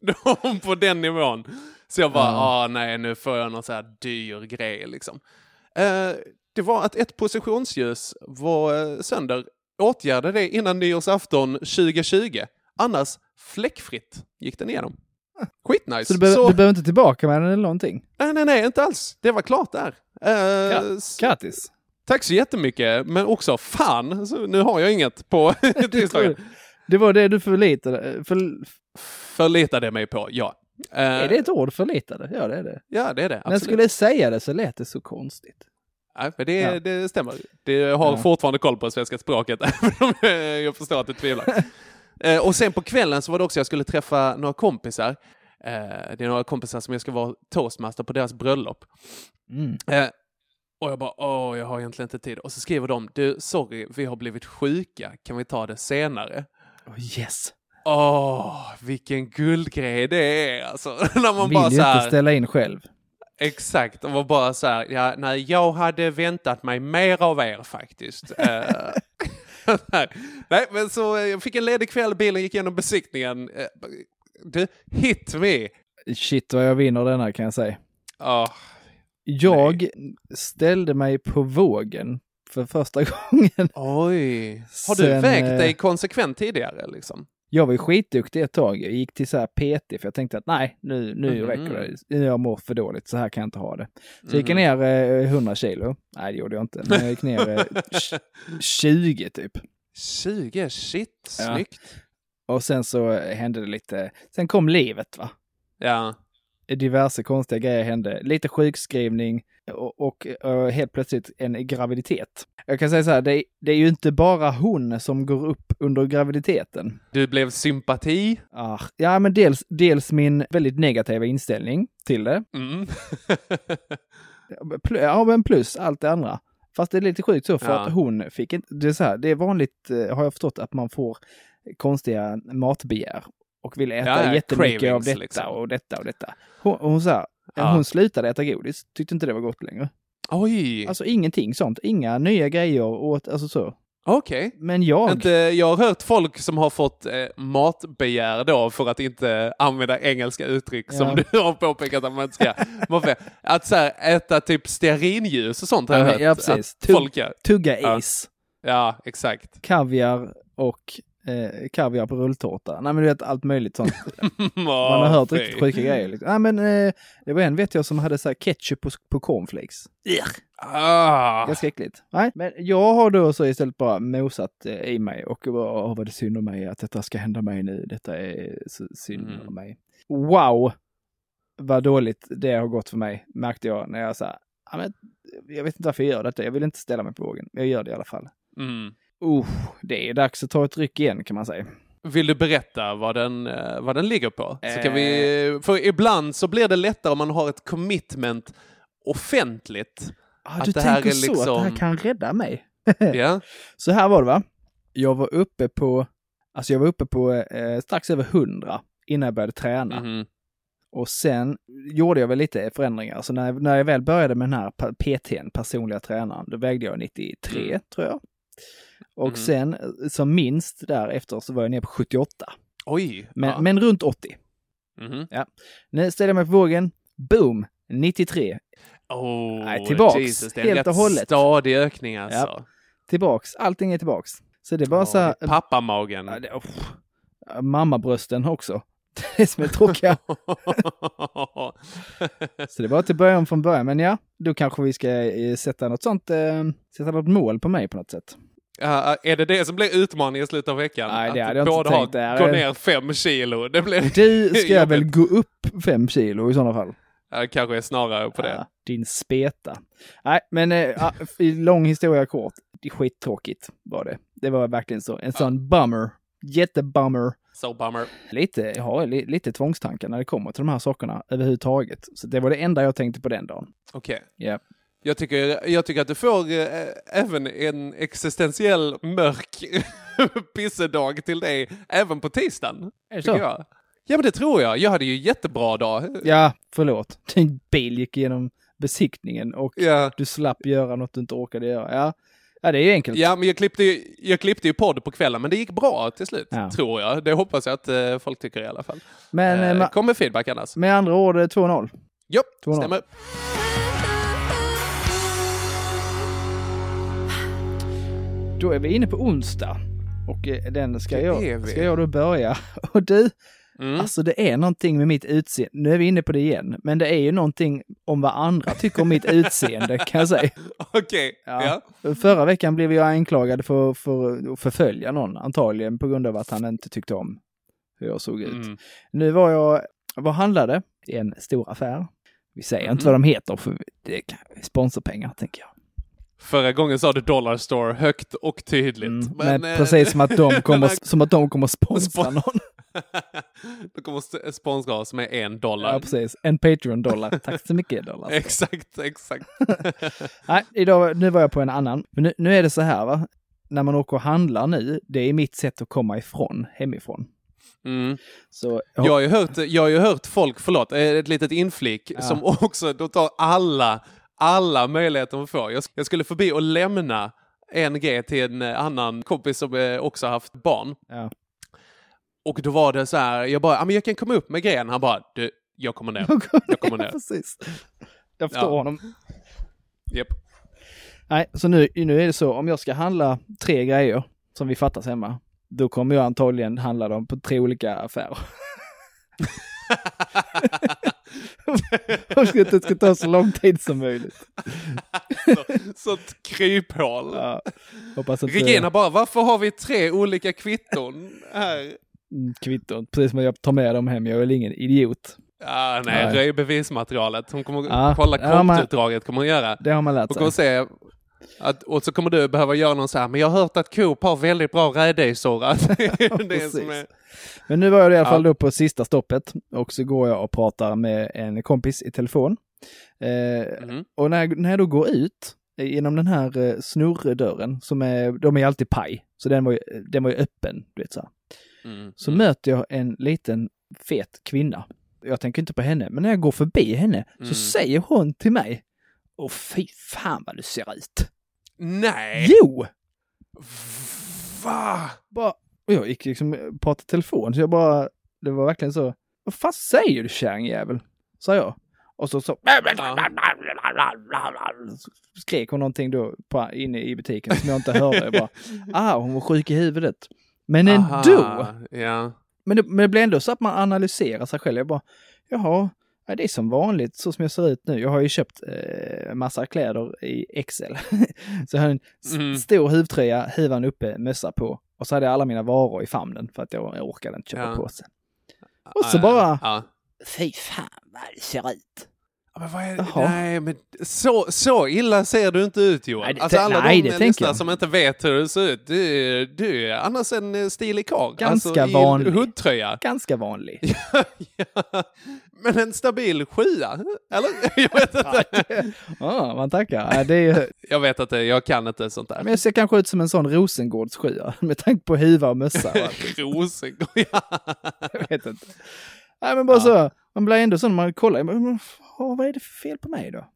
Det var på den nivån. Så jag bara, ah nej nu får jag någon så här dyr grej liksom. Eh, det var att ett positionsljus var eh, sönder. Åtgärda det innan nyårsafton 2020. Annars fläckfritt gick den igenom. Skitnice. Så du, behöver, Så- du behöver inte tillbaka med den eller någonting? Nej, nej, nej, inte alls. Det var klart där. S- Grattis! tack så jättemycket, men också fan, nu har jag inget på tisdagen. Det var det du förlitade för, Förlitade mig på, ja. Eh, Är det ett ord, förlitade? Ja, det är det. Ja, det är det. När jag Absolut. skulle säga det så lät det så konstigt. Nej, men det, Ja. det stämmer. Det har Ja. fortfarande koll på svenska språket, även om jag förstår att du tvivlar. Eh, och sen på kvällen så var det också jag skulle träffa några kompisar. Eh, det är några kompisar som jag ska vara toastmaster på deras bröllop. Mm. Eh, och jag bara, åh, jag har egentligen inte tid. Och så skriver de, du, sorry, vi har blivit sjuka, kan vi ta det senare? Oh, yes! Åh, vilken guldgrej det är alltså. När man Vill bara så här, inte ställa in själv. Exakt, och var bara så här, ja, nej, jag hade väntat mig mer av er faktiskt. Nej, men så eh, jag fick en ledig kväll, bilen gick igenom besiktningen. Eh, Du, hit me! Shit vad jag vinner denna kan jag säga. Åh, Jag ställde mig på vågen för första gången. oj. Har du Sen, vägt eh, dig konsekvent tidigare liksom? Jag var ju skitduktig ett tag. Jag gick till så här PT för jag tänkte att nej, nu, nu Mhm. räcker det. Nu Jag mår för dåligt, så här kan jag inte ha det. Så jag gick Mhm. ner eh, 100 kilo. Nej, det gjorde jag inte. Men jag gick ner eh, tj- 20 typ. 20, shit, Ja. snyggt. Och sen så hände det lite, sen kom livet va. Ja. Diverse konstiga grejer hände. Lite sjukskrivning och, och, eh, helt plötsligt en graviditet. Jag kan säga så här, det, det är ju inte bara hon som går upp under graviditeten. Du blev sympati. Ah, ja, men dels, dels min väldigt negativa inställning till det. Mm. Ja, men plus allt det andra. Fast det är lite sjukt så, för Ja. att hon fick inte, det är så här, det är vanligt, eh, har jag förstått, att man får konstiga matbegär och vill äta Ja, ja, jättemycket av detta liksom. och detta och detta. Hon, hon, så här, Ja. hon slutade äta godis, tyckte inte det var gott längre. Oj! Alltså ingenting sånt, inga nya grejer och alltså så. Okej. Men jag... Inte, jag har hört folk som har fått eh, matbegär då för att inte använda engelska uttryck Ja. som du har påpekat att man inte ska. Att så här, äta typ stearinljus och sånt har jag Ja, hört ja, precis. att folk gör. Tugga Ja. is, Ja, exakt. kaviar och eh, kaviar på rulltårta. Nej men du vet allt möjligt sånt. Man har hört riktigt sjuka grejer. Liksom. Nej men eh, det var en vet jag som hade så här ketchup på, på cornflakes. Ah. Ganska äckligt. Nej, men jag har då så istället bara mosat eh, i mig och åh vad det synd om mig att detta ska hända mig nu. Detta är så synd Mm. om mig. Wow! Vad dåligt det har gått för mig, märkte jag när jag sa, jag vet inte varför jag gör detta, jag vill inte ställa mig på vågen. Jag gör det i alla fall. Mm. Uh, det är dags att ta ett ryck igen kan man säga. Vill du berätta vad den, eh, vad den ligger på? Så kan Eh. vi, för ibland så blir det lättare om man har ett commitment offentligt. Ah, Att du det här tänker är så, att det här liksom- kan rädda mig. Ja. Så här var det va? Jag var uppe på, alltså jag var uppe på eh, strax över 100 innan jag började träna. Mhm. Och sen gjorde jag väl lite förändringar. Så när, när jag väl började med den här PTn, personliga tränaren, då vägde jag 93 Mm. tror jag. Och Mhm. sen eh, som minst därefter så var jag nere på 78. Oj. Men, ja. men runt 80. Mhm. Nu ställer jag mig på vågen. Boom! 93. Oh, Nej, tillbaks. Jesus, det är en Helt och hållet. stadig ökning alltså. Ja. Tillbaks. Allting är tillbaks. Så det är bara Ja, så här... Pappamagen. Ja, det, oh, mammabrösten också. Det är som är tråkiga. Så det var till början från början. Men ja, då kanske vi ska eh, sätta något sånt, eh, sätta något mål på mig på något sätt. Ja, är det det som blir utmaningen i slutet av veckan? Nej, det hade jag inte tänkt. Det här gå ner fem kilo? Det blir... Du ska väl gå upp fem kilo i sådana fall? Ja, det kanske är snarare på det. Ja, din speta. Nej, men ja, i lång historia kort. Det skittråkigt var det. Det var verkligen så. En sån bummer. Jättebummer. So bummer. Lite, jag har li, lite tvångstankar när det kommer till de här sakerna överhuvudtaget. Så det var det enda jag tänkte på den dagen. Okej. Ja. Jag tycker, jag tycker att du får eh, även en existentiell mörk pissedag till dig även på tisdagen. Är det så? Jag. Ja men det tror jag. Jag hade ju jättebra dag. Ja, förlåt. Din bil gick igenom besiktningen och Ja. du slapp göra något du inte orkade göra. Ja, ja det är ju enkelt. Ja, men jag klippte, ju, jag klippte ju podd på kvällen, men det gick bra till slut, Ja. tror jag. Det hoppas jag att eh, folk tycker i alla fall. Men eh, eh, ma- kom med feedback annars. med andra ord, eh, 2-0. Jo, 2-0. stämmer. Då är vi inne på onsdag. Och eh, den ska Det jag, ska jag då börja. Och du, Mm. alltså det är någonting med mitt utseende. Nu är vi inne på det igen, men det är ju någonting om vad andra tycker om mitt utseende kan jag säga. Okej, ja. Ja. Förra veckan blev jag anklagad för, för att förfölja någon, antagligen på grund av att han inte tyckte om hur jag såg ut. Mm. Nu var jag, vad handlade? I en stor affär. Vi säger inte Mhm. vad de heter för det är sponsorpengar, tänker jag. Förra gången sa du Dollar Store högt och tydligt. Mm, men, men eh, precis som att de den kommer, som att de kommer sponsra Spon- någon. De kommer sponsra oss med en dollar. Ja, precis. En Patreon-dollar. Tack så mycket, dollar. Exakt, exakt. Nej, idag, nu var jag på en annan. Men nu, nu är det så här, va. När man åker och handlar nu, det är mitt sätt att komma ifrån, hemifrån. Mm. Så Jag har ju hört, jag har ju hört folk, förlåt, eh, ett litet inflik, Ja. som också, de tar alla, alla möjligheter de får. Jag, jag skulle förbi och lämna en grej till en annan kompis som eh, också haft barn. Ja. Och då var det så här, jag bara, ja men jag kan komma upp med grejen. Han bara, du, jag kommer ner. Jag kommer ner. Precis. Jag förstår Ja. honom. Japp. Nej, så nu, nu är det så, om jag ska handla tre grejer som vi fattas hemma, då kommer jag antagligen handla dem på tre olika affärer. Jag att det ska ta så lång tid som möjligt. Så, sånt kryphål. Ja, Regina bara, varför har vi tre olika kvitton här? Mm, kvitton, precis som jag tar med dem hem, jag är väl ingen idiot. Ah, nej, Nej. röj bevismaterialet. Hon kommer Ja, kolla ja, men- kontoutdraget, kommer hon göra. Det har man lärt Och, kommer sig. se att, och så kommer du behöva göra någon så här, men jag har hört att Coop har väldigt bra rädisor. Att är. Men nu var jag i alla fall Ja. då på sista stoppet och så går jag och pratar med en kompis i telefon. Eh, Mhm. Och när jag, när jag då går ut genom den här eh, snurrdörren, som är, de är alltid paj, så den var ju, den var ju öppen, du vet så här. Mm. Så möter jag en liten fet kvinna. Jag tänker inte på henne, men när jag går förbi henne Mm. så säger hon till mig, Åh fy fan vad du ser ut. Nej! Jo! Va? Bara, och jag gick liksom och pratade telefon, så jag bara, det var verkligen så, vad fan säger du kärringjävel? Sa jag. Och så, så skrek hon någonting då på, inne i butiken som jag inte hörde. Jag bara, ah, hon var sjuk i huvudet. Men ändå, Aha, Ja. men det, men det blir ändå så att man analyserar sig själv. Jag bara, jaha, ja, det är som vanligt så som jag ser ut nu. Jag har ju köpt eh, massa kläder i XL. så jag har en Mm. stor huvtröja, huvan uppe, mössa på. Och så hade jag alla mina varor i famnen för att jag, jag orkade inte köpa Ja. påse. Och så bara- Ja. Fy fan vad det ser ut. Men vad är, Jaha. nej, men så, så illa ser du inte ut Johan. Nej, det- alltså alla nej, de det lyssnare som inte vet hur du ser ut, du, du är annars en eh, stilig karl. Ganska alltså, i vanlig. hoodtröja. Ganska vanlig. ja, men en stabil sjua, eller? Jag vet inte. Ja, man tackar. Det är ju, Jag vet inte, jag kan inte sånt där. men jag ser kanske ut som en sån Rosengårdssjua med tanke på huva och mössa. och. Rosengård, ja. Jag vet inte. Nej, men bara Ja. så. Man blir ändå så när man kollar. men, vad är det för fel på mig då?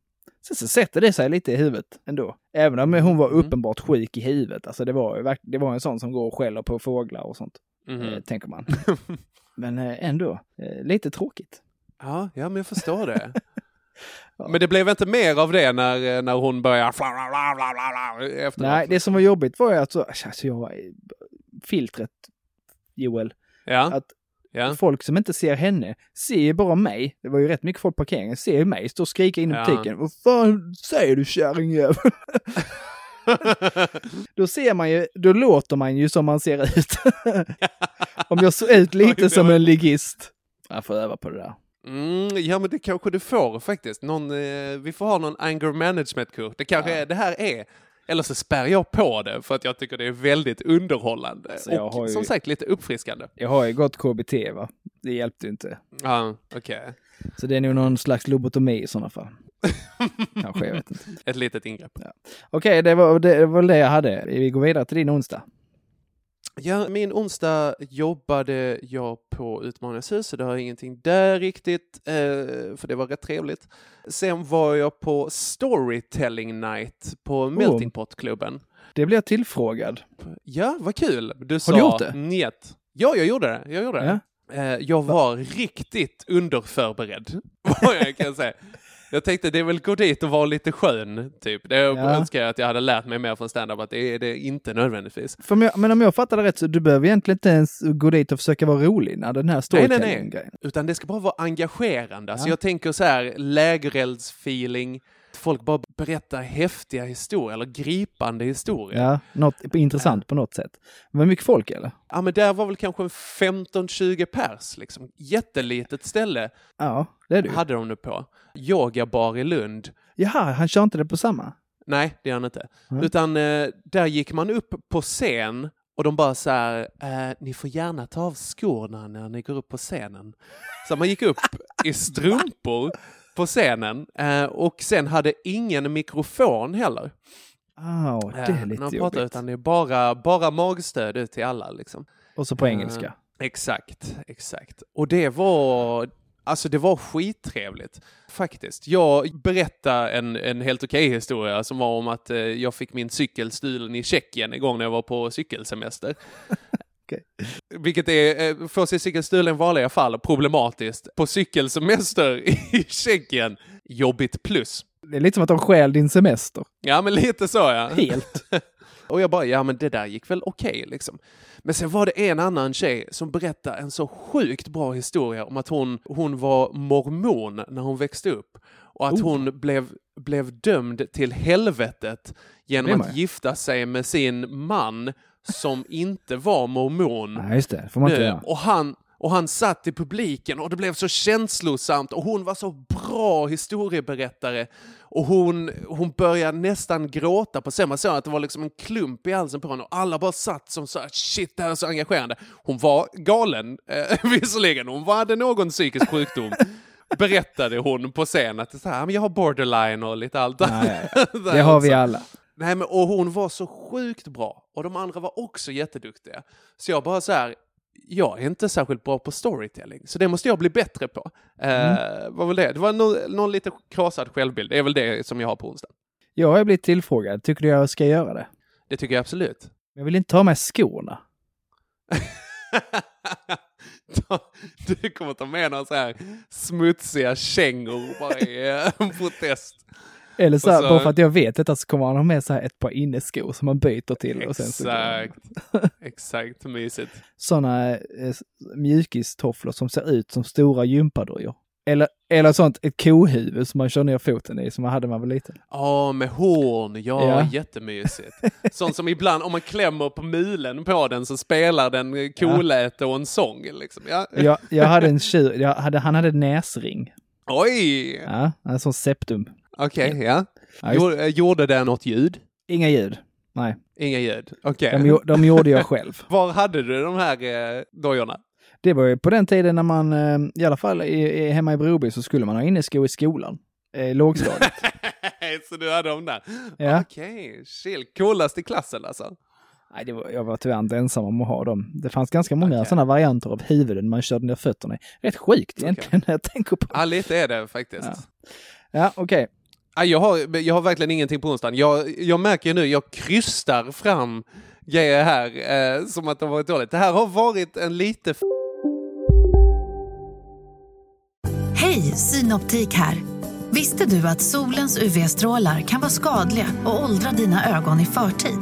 Sen så sätter det sig lite i huvudet ändå. Även om hon var Mm. uppenbart sjuk i huvudet. Alltså det var, det var en sån som går och skäller på fåglar och sånt. Mhm. Eh, tänker man. men eh, ändå, eh, lite tråkigt. Ja, ja, men jag förstår det. Ja. Men det blev inte mer av det när, när hon började efteråt? Nej, det som var jobbigt var ju att så, alltså jag, filtret, Joel, Ja, att ja. folk som inte ser henne ser ju bara mig. Det var ju rätt mycket folk på parkeringen. Ser ju mig stå och skrika in i Ja. butiken. Vad fan säger du kärringjävel? Då ser man ju, då låter man ju som man ser ut. Om jag såg ut lite som en ligist. Jag får öva på det där. Mm, ja, men det kanske du får faktiskt. Någon, eh, vi får ha någon anger management-kurs. Det kanske är, det här är, eller så spär jag på det för att jag tycker det är väldigt underhållande. Alltså, och ju- som sagt lite uppfriskande. Jag har ju gått KBT va. Det hjälpte ju inte. Ja, okej. Så det är nog någon slags lobotomi i sådana fall. Kanske, jag vet inte. Ett litet ingrepp. Okej, det, var, det var det jag hade. Vi går vidare till din onsdag. Ja, min onsdag jobbade jag på Utmaningens så det har ingenting där riktigt, eh, för det var rätt trevligt. Sen var jag på Storytelling Night på Melting Pot-klubben. Det blev jag tillfrågad. Ja, vad kul! Du Har sa du gjort det? njet. Ja, jag gjorde det. Jag gjorde det. Ja. Eh, jag var riktigt underförberedd, vad jag kan säga. Jag tänkte det är väl gå dit och vara lite skön, typ. Det Ja. önskar jag att jag hade lärt mig mer från stand-up, att det är det inte nödvändigtvis. Jag, men om jag fattar det rätt så du behöver egentligen inte ens gå dit och försöka vara rolig när den här storytelling-grejen. nej. Utan det ska bara vara engagerande. Alltså Ja. jag tänker så här, lägereldsfeeling, folk bara berättar häftiga historier, eller gripande historier. Ja, något intressant på något sätt. Men var mycket folk eller? Ja, men där var väl kanske en 15-20 pers, liksom. Jättelitet ställe Ja, det är du. hade de nu på. Yogabar i Lund. Jaha, han kör inte det på samma? Nej, det gör han inte. Mm. Utan eh, där gick man upp på scen och de bara så här, eh, ni får gärna ta av skorna när ni går upp på scenen. Så man gick upp i strumpor på scenen eh, och sen hade ingen mikrofon heller. Ah, det eh, är lite när de pratar, jobbigt. utan det är bara, bara magstöd ut till alla. Liksom. Och så på Eh, engelska. Exakt, exakt. Och det var, alltså det var skittrevligt faktiskt. Jag berättade en, en helt okej historia som var om att eh, jag fick min cykel stulen i Tjeckien en gång när jag var på cykelsemester. Okej. Vilket är, eh, få sin cykel stulen vanliga fall, problematiskt. På cykelsemester i Tjeckien, jobbigt plus. Det är lite som att de stjäl din semester. Ja, men lite så ja. Helt. Och jag bara, ja men det där gick väl okej liksom. Men sen var det en annan tjej som berättade en så sjukt bra historia om att hon, hon var mormon när hon växte upp. Och att Oh. hon blev, blev dömd till helvetet genom att gifta sig med sin man som inte var mormon. Nej, just det. får man inte göra. och, han, och han satt i publiken och det blev så känslosamt och hon var så bra historieberättare. Och hon, hon började nästan gråta på scen. Man såg att det var liksom en klump i halsen på henne och alla bara satt som så här, shit det här är så engagerande. Hon var galen, eh, visserligen. Hon hade någon psykisk sjukdom. Berättade hon på scen att så här, "Men jag har borderline och lite allt Nej, Det har vi alla. Nej, men och hon var så sjukt bra. Och de andra var också jätteduktiga. Så jag bara så här, jag är inte särskilt bra på storytelling, så det måste jag bli bättre på. Eh, var väl det. Det var någon, någon lite krossad självbild. Det är väl det som jag har på onsdag. Jag har blivit tillfrågad. Tycker du jag ska göra det? Det tycker jag absolut. Jag vill inte ha med skorna. Ta- du kommer ta med några så här smutsiga kängor bara i eh, en protest. Eller så, här, så- bara för att jag vet detta så kommer han ha med så här ett par inneskor som man byter till. Och sen så Exakt. Exakt, mysigt. Sådana eh, mjukistofflor som ser ut som stora gympadojor. Eller, eller sånt, ett kohuvud som man kör ner foten i som man hade när man var liten. Ja, med horn. Ja, Ja. jättemysigt. Sånt som ibland, om man klämmer på mulen på den så spelar den eh, koläte och en sång. Liksom. Ja. Jag, jag hade en tjur, jag hade, han hade näsring. Oj! Ja, en sån septum. Okej, ja. Ja, just- Gjorde, eh, gjorde den något ljud? Inga ljud. Nej, Inga ljud. Okej. de, gjo- de gjorde jag själv. Var hade du de här eh, dojorna? Det var ju på den tiden när man, eh, i alla fall i, i, hemma i Broby så skulle man ha inneskor i skolan. Eh, lågstadiet. så du hade dem där? Ja. Okej, chill. Coolast i klassen alltså? Nej, det var, jag var tyvärr inte ensam om att ha dem. Det fanns ganska många Okej. sådana varianter av huvuden man körde ner fötterna i. Rätt sjukt egentligen när jag tänker på det. Ja, lite är det faktiskt. Ja. Ja, okej. Ja, jag, har, jag har verkligen ingenting på onsdagen. Jag, jag märker nu, jag krystar fram grejer här eh, som att det har varit dåligt. Det här har varit en lite... Hej, Synoptik här. Visste du att solens UV-strålar kan vara skadliga och åldra dina ögon i förtid?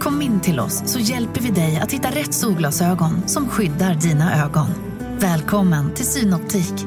Kom in till oss så hjälper vi dig att hitta rätt solglasögon som skyddar dina ögon. Välkommen till Synoptik.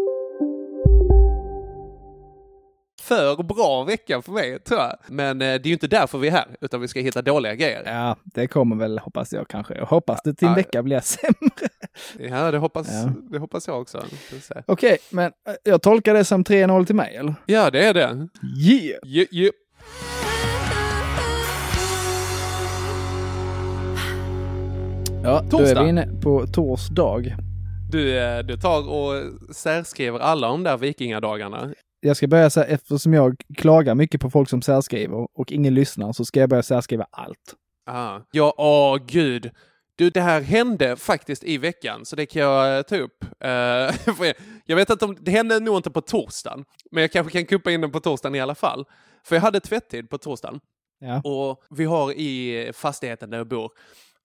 För bra vecka för mig, tror jag. Men eh, det är ju inte därför vi är här, utan vi ska hitta dåliga grejer. Ja, det kommer väl hoppas jag kanske. Jag hoppas det din Ja. vecka blir sämre. Ja, det hoppas, Ja. Det hoppas jag också. Okej, men eh, jag tolkar det som 3-0 till mig, eller? Ja, det är det. Yeah! Ju, ju. Ja, då Torsdag. är vi inne på torsdag. Du, eh, du tar och särskriver alla de där vikingadagarna. Jag ska börja säga, eftersom jag klagar mycket på folk som särskriver och ingen lyssnar, så ska jag börja särskriva allt. Ah. Ja, åh gud. Du, det här hände faktiskt i veckan, så det kan jag eh, ta upp. Jag- jag vet att de, det hände nog inte på torsdagen, men jag kanske kan kuppa in den på torsdagen i alla fall. För jag hade tvättid på torsdagen Ja. och vi har i fastigheten där jag bor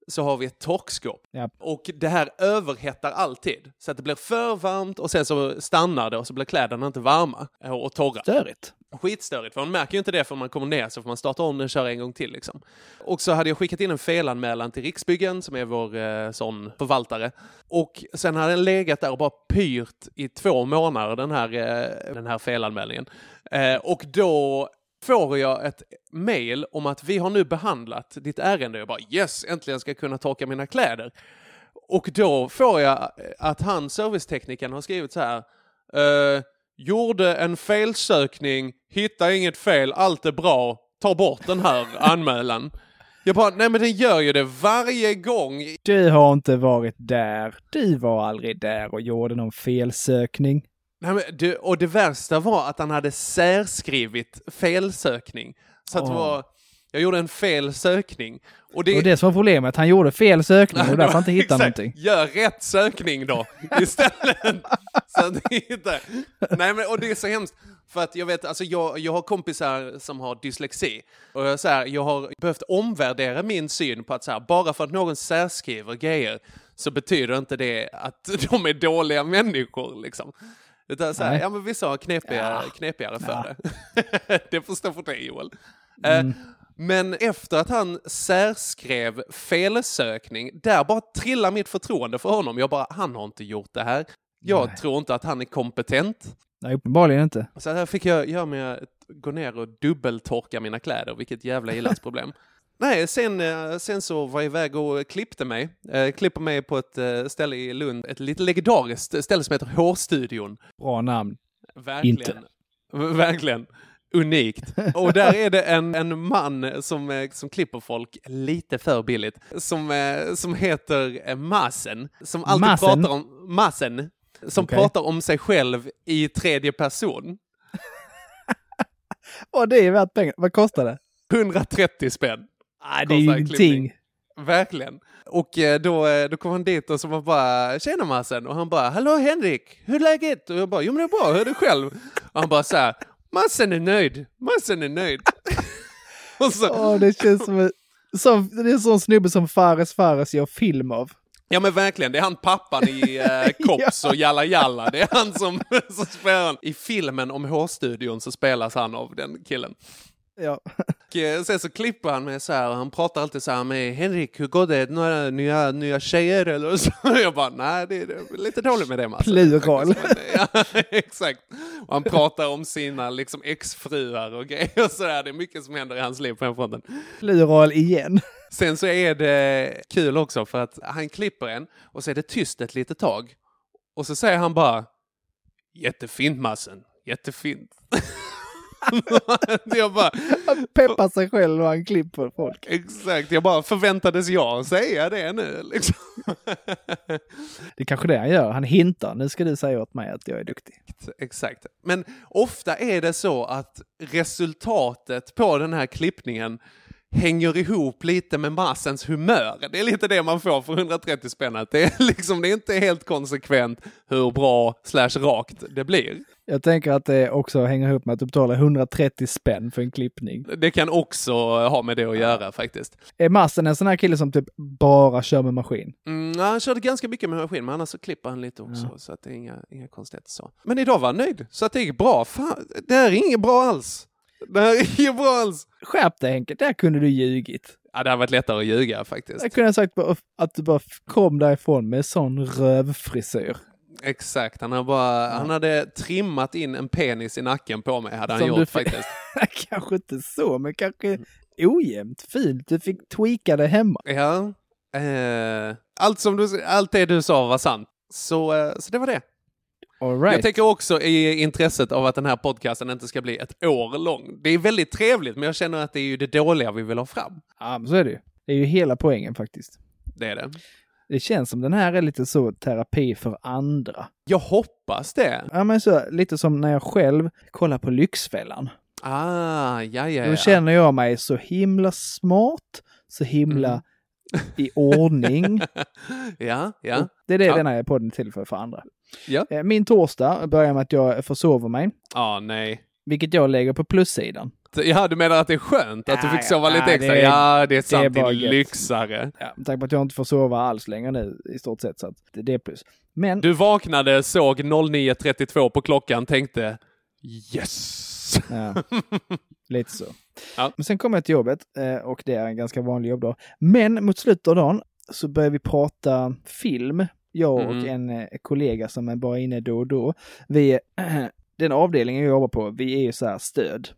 så har vi ett torkskåp. Ja. Och det här överhettar alltid. Så att det blir för varmt och sen så stannar det och så blir kläderna inte varma eh, och torra. Störigt. Skitstörigt, för man märker ju inte det förrän man kommer ner så får man starta om den och köra en gång till. Liksom. Och så hade jag skickat in en felanmälan till Riksbyggen som är vår eh, sån förvaltare. Och sen hade den legat där och bara pyrt i två månader den här, eh, den här felanmälningen. Eh, och då får jag ett mail om att vi har nu behandlat ditt ärende. Jag bara yes, äntligen ska jag kunna torka mina kläder. Och då får jag eh, att han, serviceteknikern, har skrivit så här. Eh, gjorde en felsökning, hitta inget fel, allt är bra, ta bort den här anmälan. Jag bara, nej men den gör ju det varje gång. Du har inte varit där. Du var aldrig där och gjorde någon felsökning. Nej, men det, och det värsta var att han hade särskrivit felsökning. Så att det var, jag gjorde en felsökning. Och det, Och det som var problemet, han gjorde fel sökning och därför inte hittade någonting. Gör rätt sökning då istället. så att hittar. Nej men och det är så hemskt. För att jag vet, alltså jag, jag har kompisar som har dyslexi. Och jag, så här, jag har behövt omvärdera min syn på att så här, bara för att någon särskriver grejer så betyder inte det att de är dåliga människor liksom. Utan så här, ja men vissa har knepigare, Ja. knepigare för Ja. det. det får stå för dig Joel. Eh, Mm. Men efter att han särskrev felsökning, där bara trillar mitt förtroende för honom. Jag bara, han har inte gjort det här. Jag Nej. tror inte att han är kompetent. Nej, uppenbarligen inte. Så här fick jag göra med att gå ner och dubbeltorka mina kläder, vilket jävla ilandsproblem. Nej, sen, eh, sen så var jag iväg och klippte mig. Eh, klipper mig på ett eh, ställe i Lund, ett lite legendariskt ställe som heter Hårstudion. Bra namn. Verkligen. Inte. Verkligen. unikt. Och där är det en, en man som, eh, som klipper folk lite för billigt, som, som heter Masen, som alltid Masen? pratar om Masen, som Okej. pratar om sig själv i tredje person. Åh, det är värt pengar. Vad kostar det? 130 spänn. Nej, det är ju ingenting. Verkligen. Och eh, då, eh, då kom han dit och så var bara “Tjena Masen” och han bara “Hallå Henrik, hur är läget?” och jag bara “Jo men det är bra, hur är det själv?” och han bara så här “Masen är nöjd, Masen är nöjd”. och så, Åh, det känns som, en- som det är en sån snubbe som Fares Fares gör film av. Ja men verkligen, det är han pappan i eh, Kops och Jalla Jalla. Det är han som, som spelar. I filmen om H-studion så spelas han av den killen. Ja. Och eh, sen så klipper han med så här, och han pratar alltid så här med Henrik, hur går det? Några nya, nya tjejer eller så? Jag bara, nej det är lite dåligt med det Mats. Plural. Ja, exakt. Och han pratar om sina liksom exfruar och grejer och sådär. Det är mycket som händer i hans liv på den fronten. Plural igen. Sen så är det kul också för att han klipper en och så är det tyst ett litet tag. Och så säger han bara Jättefint Massen, jättefint. jag bara, Han peppar sig själv och han klipper folk. exakt, jag bara förväntades jag säga det nu liksom. Det är kanske det han gör. Han hintar. Nu ska du säga åt mig att jag är duktig. Exakt. Men ofta är det så att resultatet på den här klippningen hänger ihop lite med massens humör. Det är lite det man får för 130 spänn. att Det är liksom, det är inte helt konsekvent hur bra slash rakt det blir. Jag tänker att det också hänger ihop med att du betalar 130 spänn för en klippning. Det kan också ha med det att göra faktiskt. Är Massen en sån här kille som typ bara kör med maskin? Mm, han körde ganska mycket med maskin, men annars så klipper han lite också. Så att det är inga, inga konstigheter så. Men idag var han nöjd, så att det gick bra. Fan, det här är inget bra alls. Det här är inget bra alls. Skärp dig Henke, där kunde du ljugit. Ja, det hade varit lättare att ljuga faktiskt. Jag kunde ha sagt att du bara kom därifrån med sån rövfrisyr. Exakt, han, har bara, han hade trimmat in en penis i nacken på mig, hade han Som gjort du faktiskt. kanske inte så, men kanske ojämnt fint. Du fick tweaka det hemma. Ja. Eh, allt, som du, allt det du sa var sant. Så, eh, så det var det. Right. Jag tänker också i intresset av att den här podcasten inte ska bli ett år lång. Det är väldigt trevligt, men jag känner att det är ju det dåliga vi vill ha fram. Ja, så är det ju. Det är ju hela poängen faktiskt. Det är det. Det känns som den här är lite så terapi för andra. Jag hoppas det. Ja, men så lite som när jag själv kollar på Lyxfällan. Ah, ja, ja, Då ja. känner jag mig så himla smart, så himla Mm. i ordning. ja, ja. Och Det är det Ja. den här podden är till för, för andra. Ja. Eh, Min torsdag börjar med att jag försover mig, Ah, nej. vilket jag lägger på plussidan. Ja, du menar att det är skönt att du Ja, fick ja, sova lite ja, extra? det är- ja, det är sant. bara din gött. lyxare. Ja, tanke på att jag inte får sova alls längre nu i stort sett, så att det, det är plus. Men Du vaknade, såg 09.32 på klockan, tänkte yes! Ja, lite så. Ja. Men sen kommer jag till jobbet eh, och det är en ganska vanlig jobbdag. Men mot slutet av dagen så börjar vi prata film. Jag och Mm. en eh, kollega som är bara inne då och då. Vi, den avdelningen jag jobbar på, vi är ju så här stöd,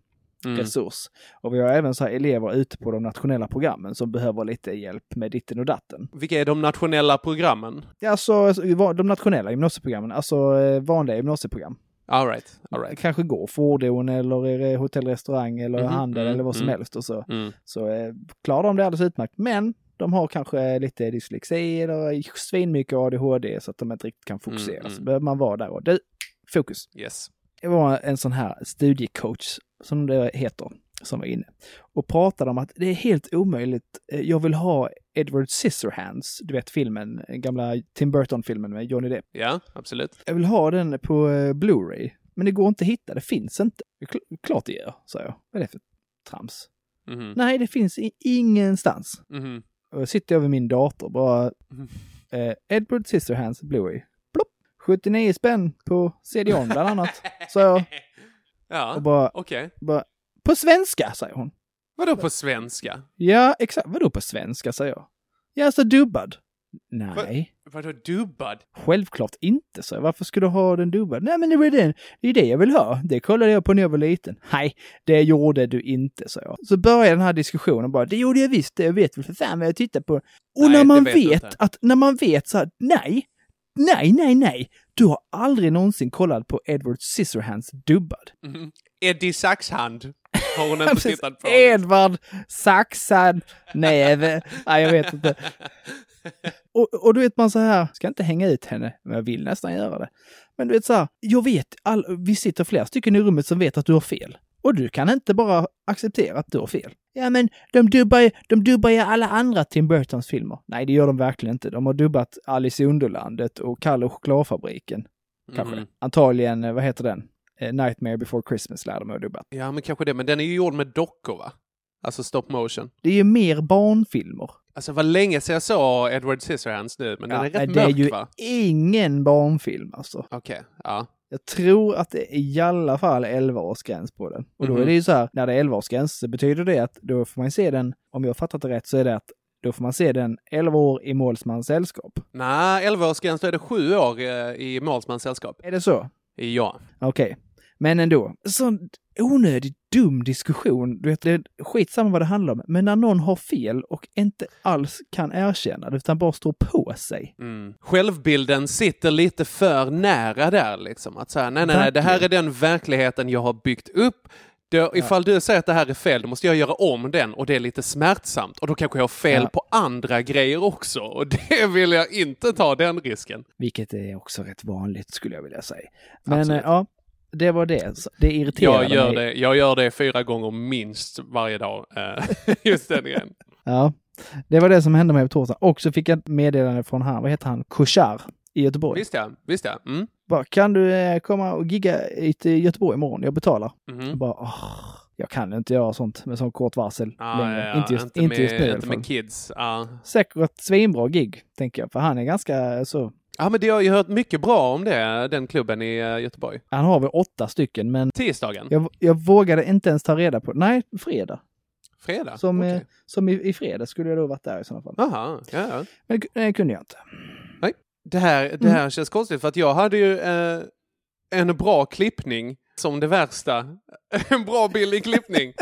Mm. resurs. Och vi har även så här elever ute på de nationella programmen som behöver lite hjälp med ditten och datten. Vilka är de nationella programmen? Ja, Alltså de nationella gymnasieprogrammen, alltså eh, vanliga gymnasieprogram. All right, all right. kanske går fordon eller hotell, restaurang eller Mhm, handel mm, eller vad som mm. helst och så. Mm. Så eh, klarar de det alldeles utmärkt. Men de har kanske lite dyslexi eller svinmycket ADHD så att de inte riktigt kan fokusera. Mm, Så mm. behöver man vara där och du, fokus. Yes. Det var en sån här studiecoach som det heter som var inne och pratade om att det är helt omöjligt. Eh, Jag vill ha Edward Scissorhands, du vet filmen, den gamla Tim Burton-filmen med Johnny Depp. Ja, absolut. Jag vill ha den på eh, Blu-ray. Men det går inte att hitta, det finns inte. Kl- klart det gör, sa jag. Vad är det för trams? Mhm. Nej, det finns ingenstans. Mhm. Och jag sitter jag vid min dator bara. Mhm. Eh, Edward Scissorhands Blu-ray. Plopp! 79 spänn på CD-ON bland annat. sa jag. Ja, Och bara, okej. bara, på svenska, säger hon. Vadå på svenska? Ja, exakt. Vadå på svenska, säger jag. Ja, alltså dubbad. Nej. Vadå dubbad? Självklart inte, så. Varför skulle du ha den dubbad? Nej, men det var den. Det är det jag vill ha. Det kollade jag på när jag var liten. Nej, det gjorde du inte, sa jag. Så började den här diskussionen bara. Det gjorde jag visst. Jag vet väl för fan vad jag tittar på. Och Nej, när det man vet vet att, när man vet så här, nej, nej, nej, nej. Du har aldrig någonsin kollat på Edward Scissorhands dubbad. Mhm. Eddie Saxhand har hon inte tittat på. Edvard Saxad Näve. Nej, jag vet inte. Och, och du vet man så här, ska inte hänga ut henne, men jag vill nästan göra det. Men du vet så här, jag vet, all, vi sitter flera stycken i rummet som vet att du har fel. Och du kan inte bara acceptera att du har fel. Ja, men de dubbar ju, de dubbar ju alla andra Tim Burtons filmer. Nej, det gör de verkligen inte. De har dubbat Alice i Underlandet och Kalle och chokladfabriken. Kanske. Mhm. Antagligen, eh, vad heter den? Eh, Nightmare before Christmas lär de ha dubbat. Ja, men kanske det. Men den är ju gjord med dockor, va? Alltså stop motion. Det är ju mer barnfilmer. Alltså, var länge sedan jag såg Edward Scissorhands nu, men den är rätt det är mörk, ju va? ingen barnfilm alltså. Okej, ja. Jag tror att det är i alla fall 11-årsgräns på den. Och då Mhm. är det ju så här, när det är 11-årsgräns så betyder det att då får man se den, om jag har fattat det rätt, så är det att då får man se den 11 år i målsmans sällskap. Nej, 11-årsgräns, då är det sju år eh, i målsmans sällskap. Är det så? Ja. Okej. Men ändå, sån onödigt dum diskussion. Du vet, det är skitsamma vad det handlar om. Men när någon har fel och inte alls kan erkänna det, utan bara står på sig. Mm. Självbilden sitter lite för nära där liksom. Att säga, nej, nej, nej, det här är den verkligheten jag har byggt upp. Då, ifall du säger att det här är fel, då måste jag göra om den och det är lite smärtsamt. Och då kanske jag har fel Ja. på andra grejer också. Och det vill jag inte ta den risken. Vilket är också rätt vanligt skulle jag vilja säga. Men eh, ja, det var det. Det irriterade Jag gör, mig. det, jag gör det fyra gånger minst varje dag. eh, Just den grejen. Ja, det var det som hände mig på torsdag. Och så fick jag ett meddelande från han, vad heter han, Koshar i Göteborg. Visst ja, visst ja. Mm. Bara, kan du eh, komma och gigga i Göteborg imorgon? Jag betalar. Mhm. Jag bara, åh, jag kan inte göra sånt med sån kort varsel Ja, längre. ja, ja. Inte just, inte, inte just med, nu inte med kids. Ja. Säkert svinbra gig, tänker jag. För han är ganska så... ja, men det har jag hört mycket bra om det, den klubben i eh, Göteborg. Han har väl åtta stycken, men Tisdagen? jag, jag vågade inte ens ta reda på... Nej, fredag. Fredag? Som, eh, som i, i fredag skulle jag då varit där i sådana fall. Jaha, ja, ja. Men det- kunde jag inte. Det här, Mm. det här känns konstigt för att jag hade ju eh, en bra klippning som det värsta. En bra billig klippning.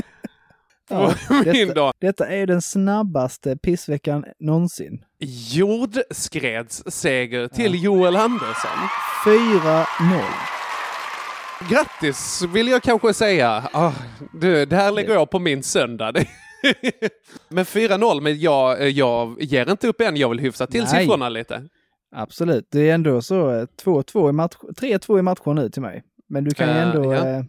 Ja, min detta, detta är den snabbaste pissveckan någonsin. Jordskredsseger till Joel Andersson. 4-0. Grattis vill jag kanske säga. Ah, du, det här lägger jag på min söndag. men 4-0, men jag, jag ger inte upp än. Jag vill hyfsa till Nej. siffrorna lite. Absolut. Det är ändå så eh, 2-2 i match, 3-2 i matcher nu till mig. Men du kan ju Eh, ändå ja. eh,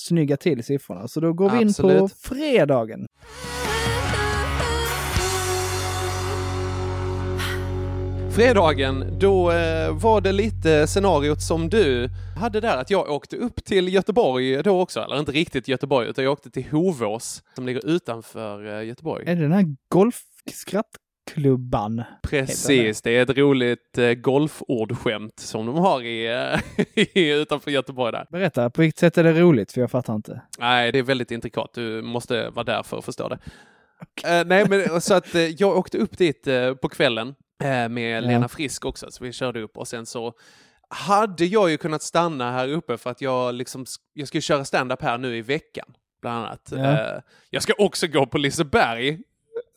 snygga till siffrorna. Så då går vi in på Absolut. fredagen. Fredagen, då eh, var det lite scenariot som du hade där, att jag åkte upp till Göteborg då också, eller inte riktigt Göteborg, utan jag åkte till Hovås som ligger utanför eh, Göteborg. Är det den här golfskrattklubban? Precis, det är ett roligt eh, golfordskämt som de har i, eh, i, utanför Göteborg där. Berätta, på vilket sätt är det roligt? För jag fattar inte. Nej, det är väldigt intrikat. Du måste vara där för att förstå det. Eh, nej, men så att eh, jag åkte upp dit eh, på kvällen eh, med Ja. Lena Frisk också, så vi körde upp och sen så hade jag ju kunnat stanna här uppe för att jag liksom, jag ska köra stand-up här nu i veckan, bland annat. Ja. Eh, jag ska också gå på Liseberg,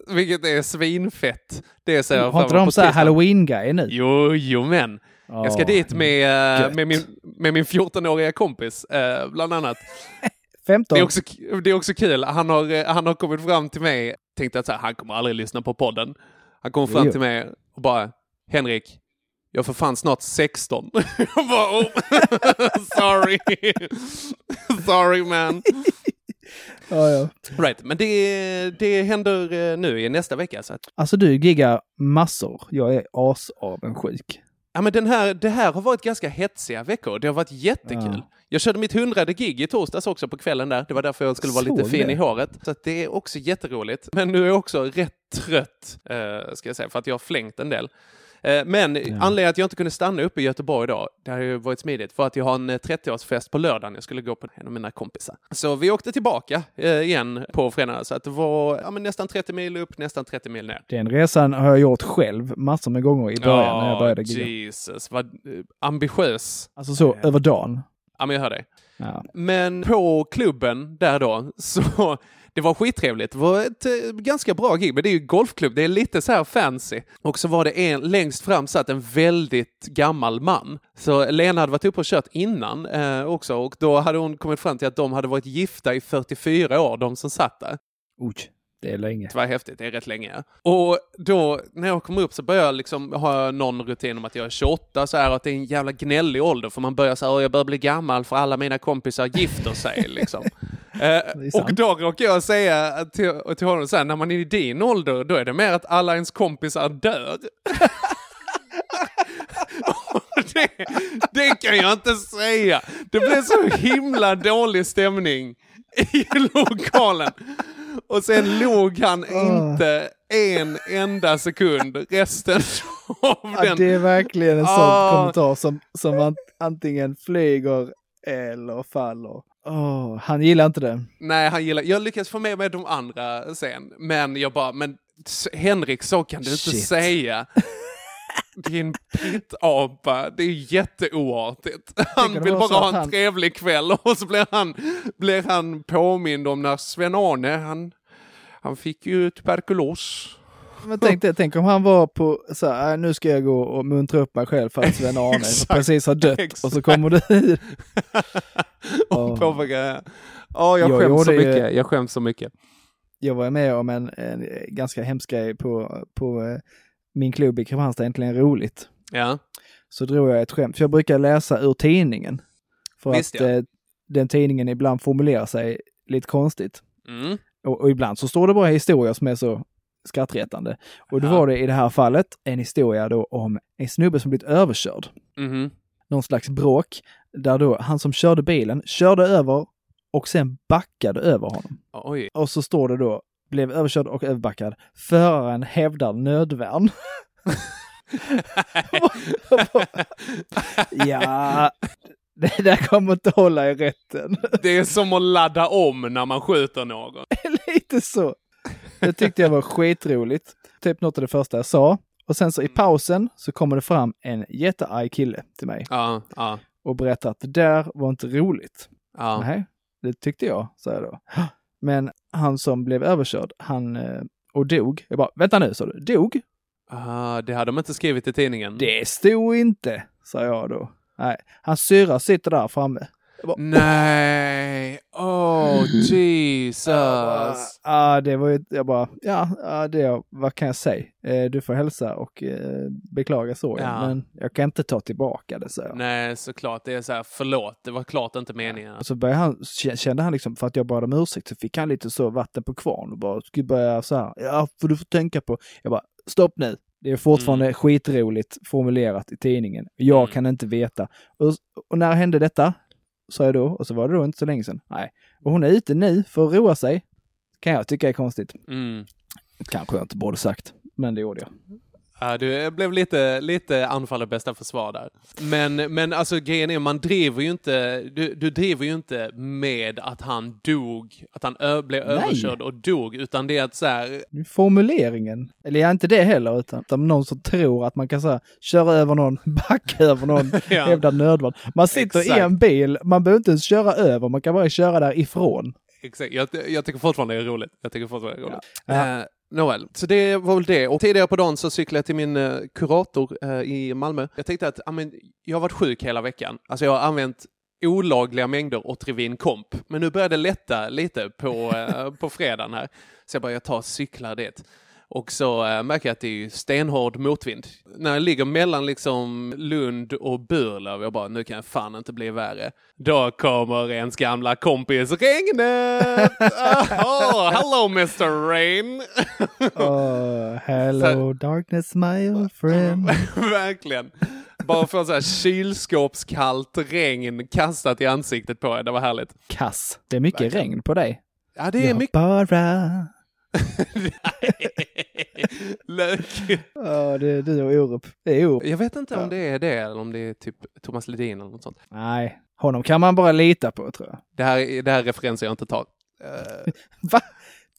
vilket är svinfett. Det ser jag Har inte de så här tisdag. halloween-grejer nu? Jo, jo men. Jag ska dit med, eh, gött. med, min, med min 14-åriga kompis, eh, bland annat. 15. Det är, också, det är också kul. Han har, eh, han har kommit fram till mig, tänkte att så här, han kommer aldrig lyssna på podden. Han kom fram Jo. till mig och bara, Henrik, jag för fan snart 16. jag bara, oh. sorry. sorry man. Ja, ja. Right, men det, det händer eh, nu i nästa vecka. Så att, Alltså du giggar massor. Jag är asavundsjuk. ja, men den här, det här har varit ganska hetsiga veckor. Det har varit jättekul. Ja. Jag körde mitt hundrade gig i torsdags också på kvällen där. Det var därför jag skulle vara lite Såg fin det. i håret. Så det är också jätteroligt. Men nu är jag också rätt trött, eh, ska jag säga, för att jag har flängt en del. Eh, men anledningen till att jag inte kunde stanna uppe i Göteborg idag, det har ju varit smidigt, för att jag har en eh, 30-årsfest på lördagen. Jag skulle gå på en av mina kompisar. Så vi åkte tillbaka eh, igen på fredagen. Så att det var ja, nästan 30 mil upp, nästan 30 mil ner. Den resan har jag gjort själv massor med gånger i början när jag började gigga. Jesus, vad eh, ambitiös. Alltså så över dagen. Ja, men jag hör dig. Ja. Men på klubben där då, så det var skittrevligt. Det var ett eh, ganska bra gig, men det är ju golfklubb, det är lite så här fancy. Och så var det en, längst fram satt en väldigt gammal man. Så Lena hade varit uppe och kört innan eh, också och då hade hon kommit fram till att de hade varit gifta i 44 år, de som satt där. Oj, det är länge. Det var häftigt, det är rätt länge. ja. Och då när jag kom upp så började jag liksom ha någon rutin om att jag är 28 så här att det är en jävla gnällig ålder för man börjar så här, "Åh, jag börjar bli gammal för alla mina kompisar gifter sig liksom. Eh, och då råkar jag säga till, till honom så här, när man är i din ålder då är det mer att alla ens kompisar dör. Det, det kan jag inte säga. Det blev så himla dålig stämning i lokalen. Och sen log han inte en enda sekund resten av Ja, den. det är verkligen en sån Ah. kommentar som, som an, antingen flyger eller faller. Åh, han gillar inte det. Nej, han gillar, jag lyckades få med mig de andra sen, men jag bara, men Henrik, så kan du inte Shit. säga. Din pittapa, det är jätteoartigt. Han vill bara ha en han- trevlig kväll och så blir han, blir han påmind om när Sven-Arne, han, han fick ju tuberkulos. Men tänk, det, tänk om han var på så här, "Äh, nu ska jag gå och muntra upp mig själv för att Sven-Arne Exakt, precis har dött och så exakt. kommer du Och påverka. Ja, jag, Jag skäms så mycket. Jag skäms så mycket. Jag var med om en, en ganska hemsk grej på, på eh, min klubb i Kristianstad, Äntligen Roligt. Ja. Så drog jag ett skämt, för jag brukar läsa ur tidningen. För Visst, att ja. eh, den tidningen ibland formulerar sig lite konstigt. Mm. Och, och ibland så står det bara historier som är så skrattretande. Och då Ja. var det i det här fallet en historia då om en snubbe som blivit överkörd. Mhm. Någon slags bråk där då han som körde bilen körde över och sen backade över honom. Oj. Och så står det då, blev överkörd och överbackad. Föraren hävdar nödvärn. ja, det där kommer inte hålla i rätten. Det är som att ladda om när man skjuter någon. Lite så. Det tyckte jag var skitroligt. Typ något av det första jag sa. Och sen så i pausen så kommer det fram en jättearg kille till mig Ja, ja, och berättar att det där var inte roligt. ja. Nej, det tyckte jag, sa jag då. Men han som blev överkörd, han eh, och dog. Jag bara, vänta nu, sa du, dog? Ah, det hade de inte skrivit i tidningen. Det stod inte, sa jag då. Nej, hans syrra sitter där framme. Bara, Nej, oh Jesus. Ja, ah, det var ju, jag bara, ja, ah, det, vad kan jag säga? Eh, du får hälsa och eh, beklaga sorgen, Ja. men jag kan inte ta tillbaka det, så. Nej, såklart. Det är så här, förlåt, det var klart inte meningen. Och så började han, kände han liksom, för att jag bad om ursäkt, så fick han lite så vatten på kvarn och bara skulle börja så här, ja, för du får tänka på. Jag bara, stopp nu. Det är fortfarande skitroligt formulerat i tidningen. Jag Mm. kan inte veta. Och, och när hände detta? Sa jag då, och så var det då inte så länge sedan. Nej. Och hon är ute nu för att roa sig. Kan jag tycka är konstigt. Mm. Kanske jag inte borde sagt, men det gjorde jag. Ja, du blev lite, lite och bästa försvar där. Men, men alltså grejen är, man driver ju inte, du, du driver ju inte med att han dog, att han ö, blev Nej. överkörd och dog, utan det är att så här, Formuleringen, eller ja, inte det heller, utan, utan någon som tror att man kan så här, köra över någon, backa över någon, Ja. hävda nödvärn. Man sitter Exakt. i en bil, man behöver inte ens köra över, man kan bara köra därifrån. Exakt, jag, jag tycker fortfarande det är roligt. Jag tycker fortfarande det är roligt. Ja. Eh, Nåväl, så det var väl det. Och tidigare på dagen så cyklade jag till min eh, kurator eh, i Malmö. Jag tänkte att amen, jag har varit sjuk hela veckan. Alltså jag har använt olagliga mängder Otrivin Komp. Men nu börjar det lätta lite på, eh, på fredagen här. Så jag bara, jag tar och cyklar dit. Och så äh, märker jag att det är ju stenhård motvind. När jag ligger mellan liksom Lund och Burlöv, jag bara, nu kan jag fan inte bli värre. Då kommer ens gamla kompis Regnet! oh, hello Mr Rain! Oh, hello darkness my old friend. Verkligen. Bara få så här kylskåpskallt regn kastat i ansiktet på er, det var härligt. Kass. Det är mycket Verkligen. regn på dig. Ja, det är Jag mycket... bara... Lökigt. Ja, det är du och Orup. Det är Orup. Jag vet inte om det är det eller om det är typ Thomas Ledin eller något sånt. Nej, honom kan man bara lita på tror jag. Det här, är- det här är referenser jag inte tar. Eh, Va?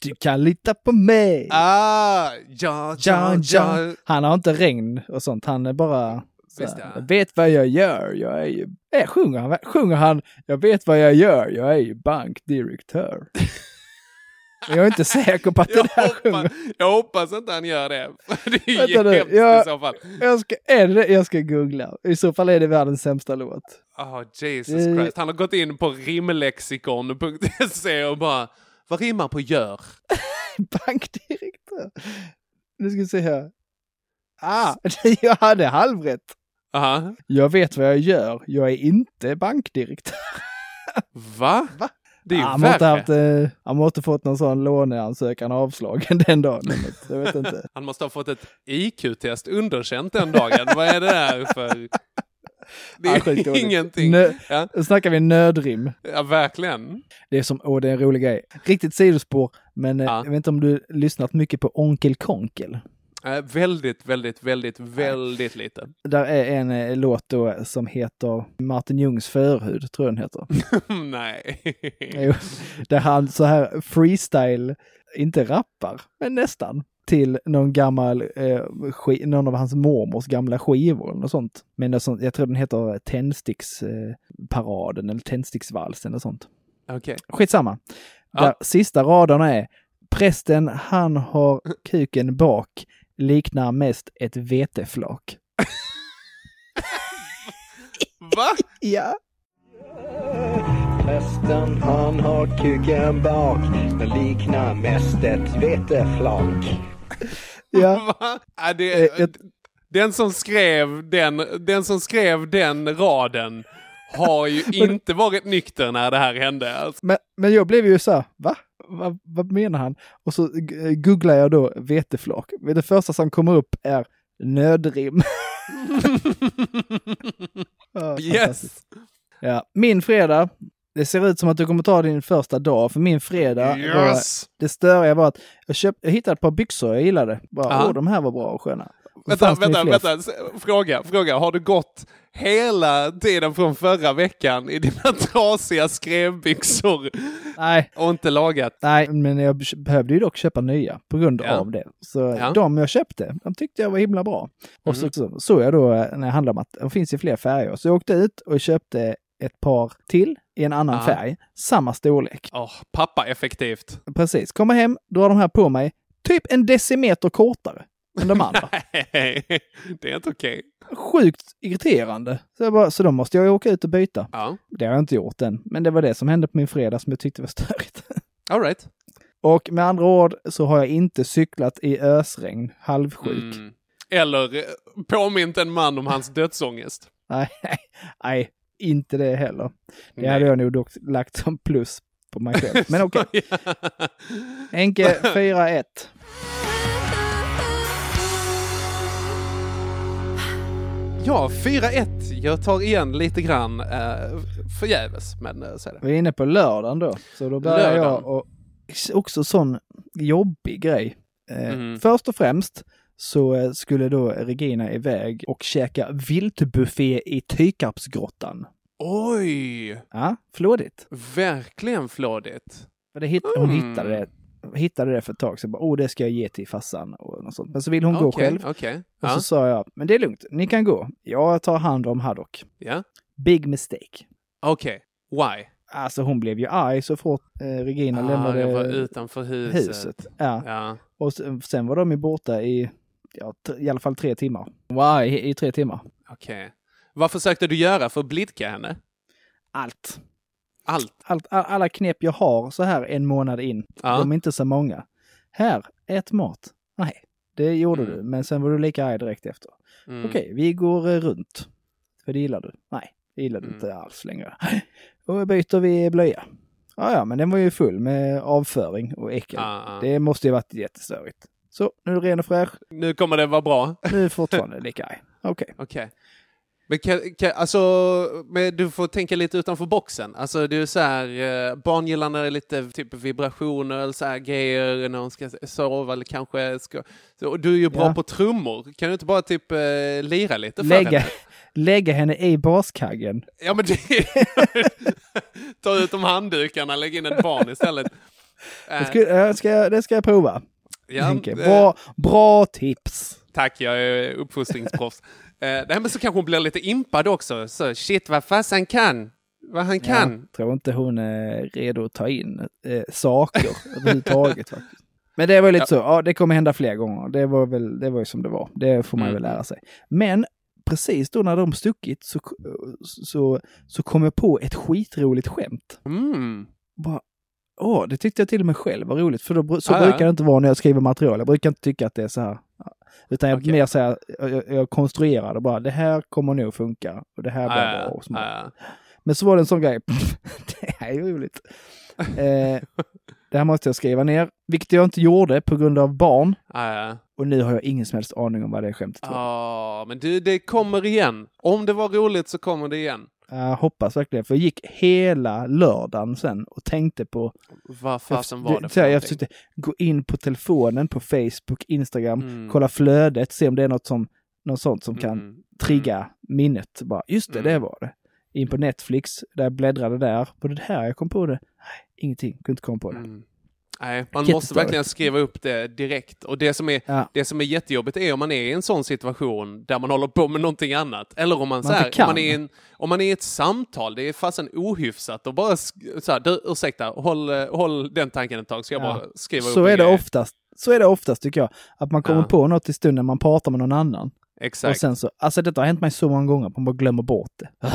Du kan lita på mig! ah, ja, ja, Ja, ja. ja. Han har inte regn och sånt, han är bara Så Visst, här, ja. Jag vet vad jag gör, jag är ju... Äh, sjunger, han, sjunger han, jag vet vad jag gör, jag är ju bankdirektör. Jag är inte säker på att det Jag där sjunger. jag hoppas inte han gör det. Det är nu, hemskt jag- i så fall. Jag ska, det det? Jag ska googla. I så fall är det världens sämsta låt. Oh, Jesus Det- Christ. Han har gått in på rimlexikon.se och bara, vad rimmar på gör? Bankdirektör. Nu ska vi se här. Ah, jag hade halvrätt. Aha. Jag vet vad jag gör, jag är inte bankdirektör. Va? Va? Det är ju han, måste haft, eh, han måste fått någon sån låneansökan avslagen den dagen. Jag vet inte. Han måste ha fått ett IQ-test underkänt den dagen. Vad är det där för... Det Ja, är skitdåligt. ingenting. Nö- Ja, Nu snackar vi nödrim. ja, verkligen. Det är som, åh det är en rolig grej. Riktigt sidospår, men eh, Ja. jag vet inte om du lyssnat mycket på Onkel Konkel. Eh, väldigt, väldigt, väldigt, väldigt lite. Där är en eh, låt då som heter Martin Ljungs förhud, tror jag den heter. Nej. Jo, där han så här freestyle, inte rappar, men nästan, till någon gammal, eh, någon av hans mormors gamla skivor eller något sånt. Men något sånt, jag tror den heter Tändsticksparaden eh, eller Tändsticksvalsen eller sånt. Okej. Skitsamma. Ja. Där sista raderna är Prästen, han har kuken bak, liknar mest ett veteflak. Va? Ja. Prästen han har kuken bak, den liknar mest ett veteflak. Ja. Va? Ja, det, Eh, den, som skrev den, den som skrev den raden har ju inte varit nykter när det här hände. Alltså. Men, men jag blev ju så här, va? Va, vad menar han? Och så g- googlar jag då veteflak. Det första som kommer upp är nödrim. Ja, Yes! Ja, min fredag, det ser ut som att du kommer ta din första dag, för min fredag, var, Yes! det störiga var att jag, köpt, jag hittade ett par byxor jag gillade. Bara, åh, de här var bra och sköna. Vänta, vänta, vänta. Fråga, fråga. Har du gått hela tiden från förra veckan i dina trasiga skrevbyxor Nej, och inte lagat? nej, men jag be- behövde ju dock köpa nya på grund Ja. av det. Så Ja. de jag köpte, de tyckte jag var himla bra. Och Mhm. så, så såg jag då eh, när jag handlade om att det finns ju fler färger. Så jag åkte ut och köpte ett par till i en annan Ja. färg, samma storlek. Åh, pappa effektivt. Precis, kommer hem, drar de här på mig, typ en decimeter kortare än de andra. Nej, det är inte okej. Sjukt irriterande. Så, jag bara, så då måste jag åka ut och byta. Ja, Det har jag inte gjort än, men det var det som hände på min fredag som jag tyckte var störigt. all right. Och med andra ord så har jag inte cyklat i ösregn, halvsjuk. Mm. Eller eh, påmint en man om hans dödsångest. Nej, nej, inte det heller. Det Nej. hade jag nog dock lagt som plus på mig själv. Men okej. Henke 4-1. Ja, 4-1. Jag tar igen lite grann eh, förgäves, men eh, så är det. Vi är inne på lördagen då. Så då börjar Lördagen. jag och också sån jobbig grej. Eh, Mhm. Först och främst så eh, skulle då Regina iväg och käka viltbuffé i Tykarpsgrottan. Oj! Ja, flådigt. Verkligen flådigt. Det hit, Hon Mm. hittade det, hittade det för ett tag sedan. Bara, oh, det ska jag ge till farsan och något sånt. Men så vill hon gå Okej, själv. Okej. Och så sa jag, men det är lugnt, ni kan gå. Jag tar hand om Haddock. Ja. Big mistake. Okej. Why? Alltså hon blev ju arg så fort eh, Regina Ah, lämnade jag var utanför huset. huset. Ja. Ja. Och sen, sen var de ju borta i, ja, i alla fall tre timmar. Wow, i, i tre timmar. Okej. Vad försökte du göra för att blidka henne? Allt. Allt? Allt, all, alla knep jag har så här en månad in, Ja. de är inte så många. Här, ät mat. Nej, det gjorde Mm. du, men sen var du lika arg direkt efter. Mm. Okej, vi går eh, runt. För det gillar du? Nej, det gillar du Mm. inte alls längre. Och byter vi blöja. Ja, ja, men den var ju full med avföring och äckel. Ah, ah. Det måste ju varit jättestörigt. Så, nu är du ren och fräsch. Nu kommer det vara bra. Nu är du fortfarande lika arg. Okej. Okej. Men kan, kan, alltså, men du får tänka lite utanför boxen. Alltså du är så här, eh, barn gillar när det är lite typ vibrationer eller så här grejer när de ska sova eller kanske ska... Så, du är ju bra Ja. på trummor. Kan du inte bara typ eh, lira lite för Lägga, henne? lägga henne i baskaggen. Ja men det... Ta ut de handdukarna, lägg in ett barn istället. Det ska, jag ska, det ska jag prova. ja, eh, Bra, bra tips. Tack, jag är uppfostringsproffs. Nej, men så kanske hon blir lite impad också. Så shit, vad fasen kan. Vad han kan. Jag tror inte hon är redo att ta in eh, saker överhuvudtaget faktiskt. Men det var lite Ja. så, ja det kommer hända fler gånger. Det var väl, det var ju som det var. Det får man Mm. väl lära sig. Men precis då när de stuckit så, så, så kom jag på ett skitroligt skämt. Mm. Bara, åh, det tyckte jag till och med själv var roligt. För då, så ja. brukar det inte vara när jag skriver material. Jag brukar inte tycka att det är så här. Utan jag Okej. mer säger, jag, jag konstruerar det bara. Det här kommer nog funka. Och det här blir Ja, bra. Och så. ja, ja. Men så var det en sån grej. det här är roligt. Eh, det här måste jag skriva ner, vilket jag inte gjorde på grund av barn. Ja. Och nu har jag ingen som helst aning om vad det skämtet var. Ja, men du, det kommer igen. Om det var roligt så kommer det igen. Jag hoppas verkligen, för jag gick hela lördagen sen och tänkte på... Vad fasen var det för Jag försökte gå in på telefonen, på Facebook, Instagram, Mm. kolla flödet, se om det är något, som, något sånt som kan Mm. trigga minnet. Bara, just det, Mm. det var det. In på Netflix, där jag bläddrade där. Var det här jag kom på det? Nej, ingenting, kunde inte komma på det. Nej, man Jättestörigt. måste verkligen skriva upp det direkt. Och det som, är, Ja. det som är jättejobbigt är om man är i en sån situation där man håller på med någonting annat. Eller om man, Man så här, om man, är en, om man är i ett samtal, det är fasen ohyfsat. Och bara så här, du, ursäkta, håll, eh, håll den tanken ett tag så jag Ja. bara skriver upp Så är det grej. oftast. Så är det oftast tycker jag. Att man kommer Ja. på något i stunden man pratar med någon annan. Exakt. Och sen så, alltså detta har hänt mig så många gånger, man bara glömmer bort det. Ja.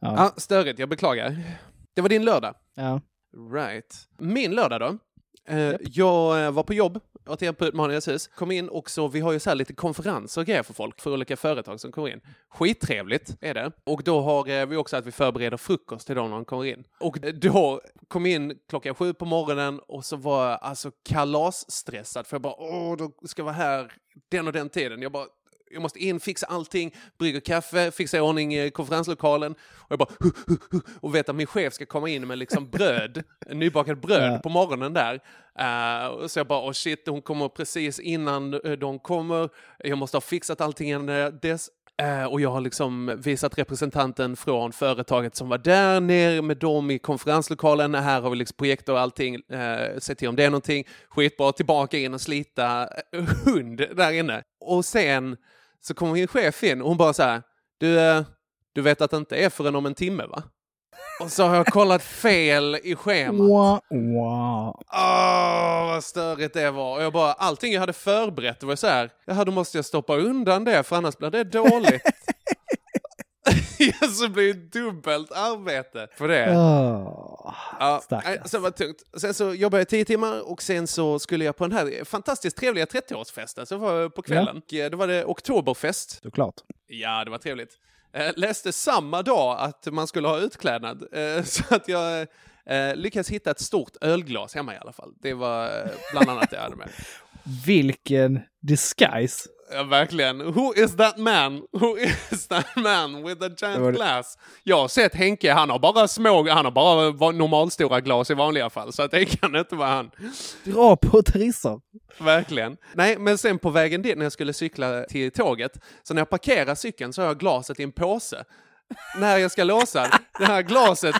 Ja, störigt, jag beklagar. Det var din lördag. Ja. Right. Min lördag då? Eh, Jag eh, var på jobb, åt er på Utmaningens hus, kom in och så, vi har ju så här lite konferenser och grejer för folk, för olika företag som kommer in. Skittrevligt är det. Och då har eh, vi också att vi förbereder frukost till dem när de kommer in. Och då kom in klockan sju på morgonen och så var jag alltså kalasstressad för jag bara, åh, då ska jag vara här den och den tiden. Jag bara, jag måste in, fixa allting, brygga kaffe, fixa i ordning eh, konferenslokalen. Och jag bara, hu, hu, hu, och vet att min chef ska komma in med liksom bröd, nybakad bröd Ja. på morgonen där. Och så jag bara, oh shit, hon kommer precis innan eh, de kommer. Jag måste ha fixat allting innan dess. Eh, och jag har liksom visat representanten från företaget som var där ner med dem i konferenslokalen. Här har vi liksom projektor och allting. Eh, se till om det är någonting. Skitbra, tillbaka in och slita hund där inne. Och sen så kommer min chef in och hon bara så här, du, eh, du vet att det inte är förrän om en timme va? Och så har jag kollat fel i schemat. Wow, wow. Åh, vad störigt det var. Och jag bara, allting jag hade förberett det var så här, ja, då måste jag stoppa undan det för annars blir det dåligt. ja, så blir det dubbelt arbete för det. Åh, Ja, så var tungt. Sen så jobbade jag tio timmar och sen så skulle jag på den här fantastiskt trevliga 30-årsfesten. Så var jag på kvällen. Och, eh, Då var det oktoberfest. Såklart. Ja, det var trevligt. Eh, läste samma dag att man skulle ha utklädnad. Eh, så att jag eh, lyckades hitta ett stort ölglas hemma i alla fall. Det var bland annat det jag hade med. Vilken disguise. Ja, verkligen. Who is that man? Who is that man with a giant glass? Jag har sett Henke, han har bara små, han har bara normalstora glas i vanliga fall. Så att det kan inte vara han. Dra på trissor. Verkligen. Nej, men sen på vägen dit när jag skulle cykla till tåget, så när jag parkerar cykeln så har jag glaset i en påse. När jag ska låsa det här glaset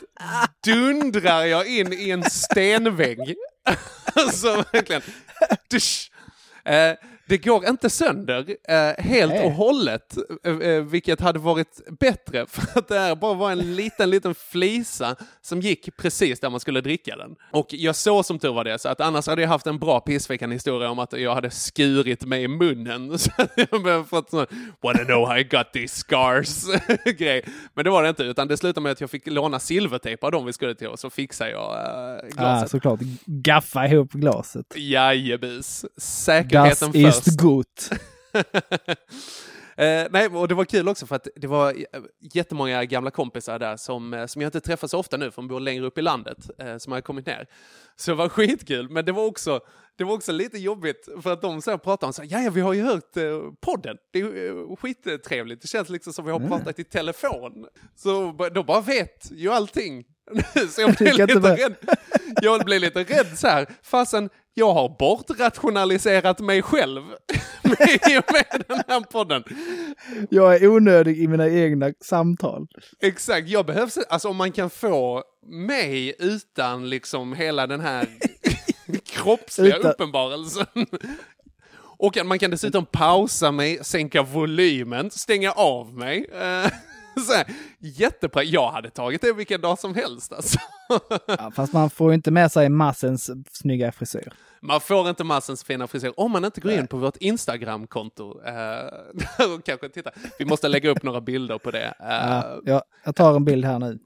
dundrar jag in i en stenvägg. alltså verkligen. Dusch. Eh, det går inte sönder eh, helt Nej. och hållet, eh, eh, vilket hade varit bättre för att det här bara var en liten, liten flisa som gick precis där man skulle dricka den. Och jag såg som tur var det, så att annars hade jag haft en bra pissveckan historia om att jag hade skurit mig i munnen. Så att jag hade fått sån, wanna know how I got these scars grej. Men det var det inte, utan det slutade med att jag fick låna silvertejp av dem vi skulle till och så fixade jag eh, glaset. såklart. Gaffa ihop glaset. Jajebus. Säkerheten först. Ist gut. Eh, nej, och det var kul också för att det var eh, jättemånga gamla kompisar där som, eh, som jag inte träffar så ofta nu, för de bor längre upp i landet, eh, som har kommit ner. Så det var skitkul, men det var också, det var också lite jobbigt för att de så pratade om så här, ja, vi har ju hört eh, podden, det är eh, skittrevligt, det känns liksom som vi har Mm. pratat i telefon. Så de bara vet ju allting. så jag blev lite rädd. Jag blev lite rädd så här, fastän jag har bortrationaliserat mig själv med den här podden. Jag är onödig i mina egna samtal. Exakt, jag behövs, alltså om man kan få mig utan liksom hela den här kroppsliga Utan- uppenbarelsen. Och man kan dessutom pausa mig, sänka volymen, stänga av mig. Så här. Jag hade tagit det vilken dag som helst alltså. Ja, fast man får ju inte med sig massens snygga frisyr. Man får inte massens fina frisyr om man inte går in på vårt Instagram-konto. Och kanske titta. Vi måste lägga upp några bilder på det. Eh, Ja, jag, jag tar en bild här nu.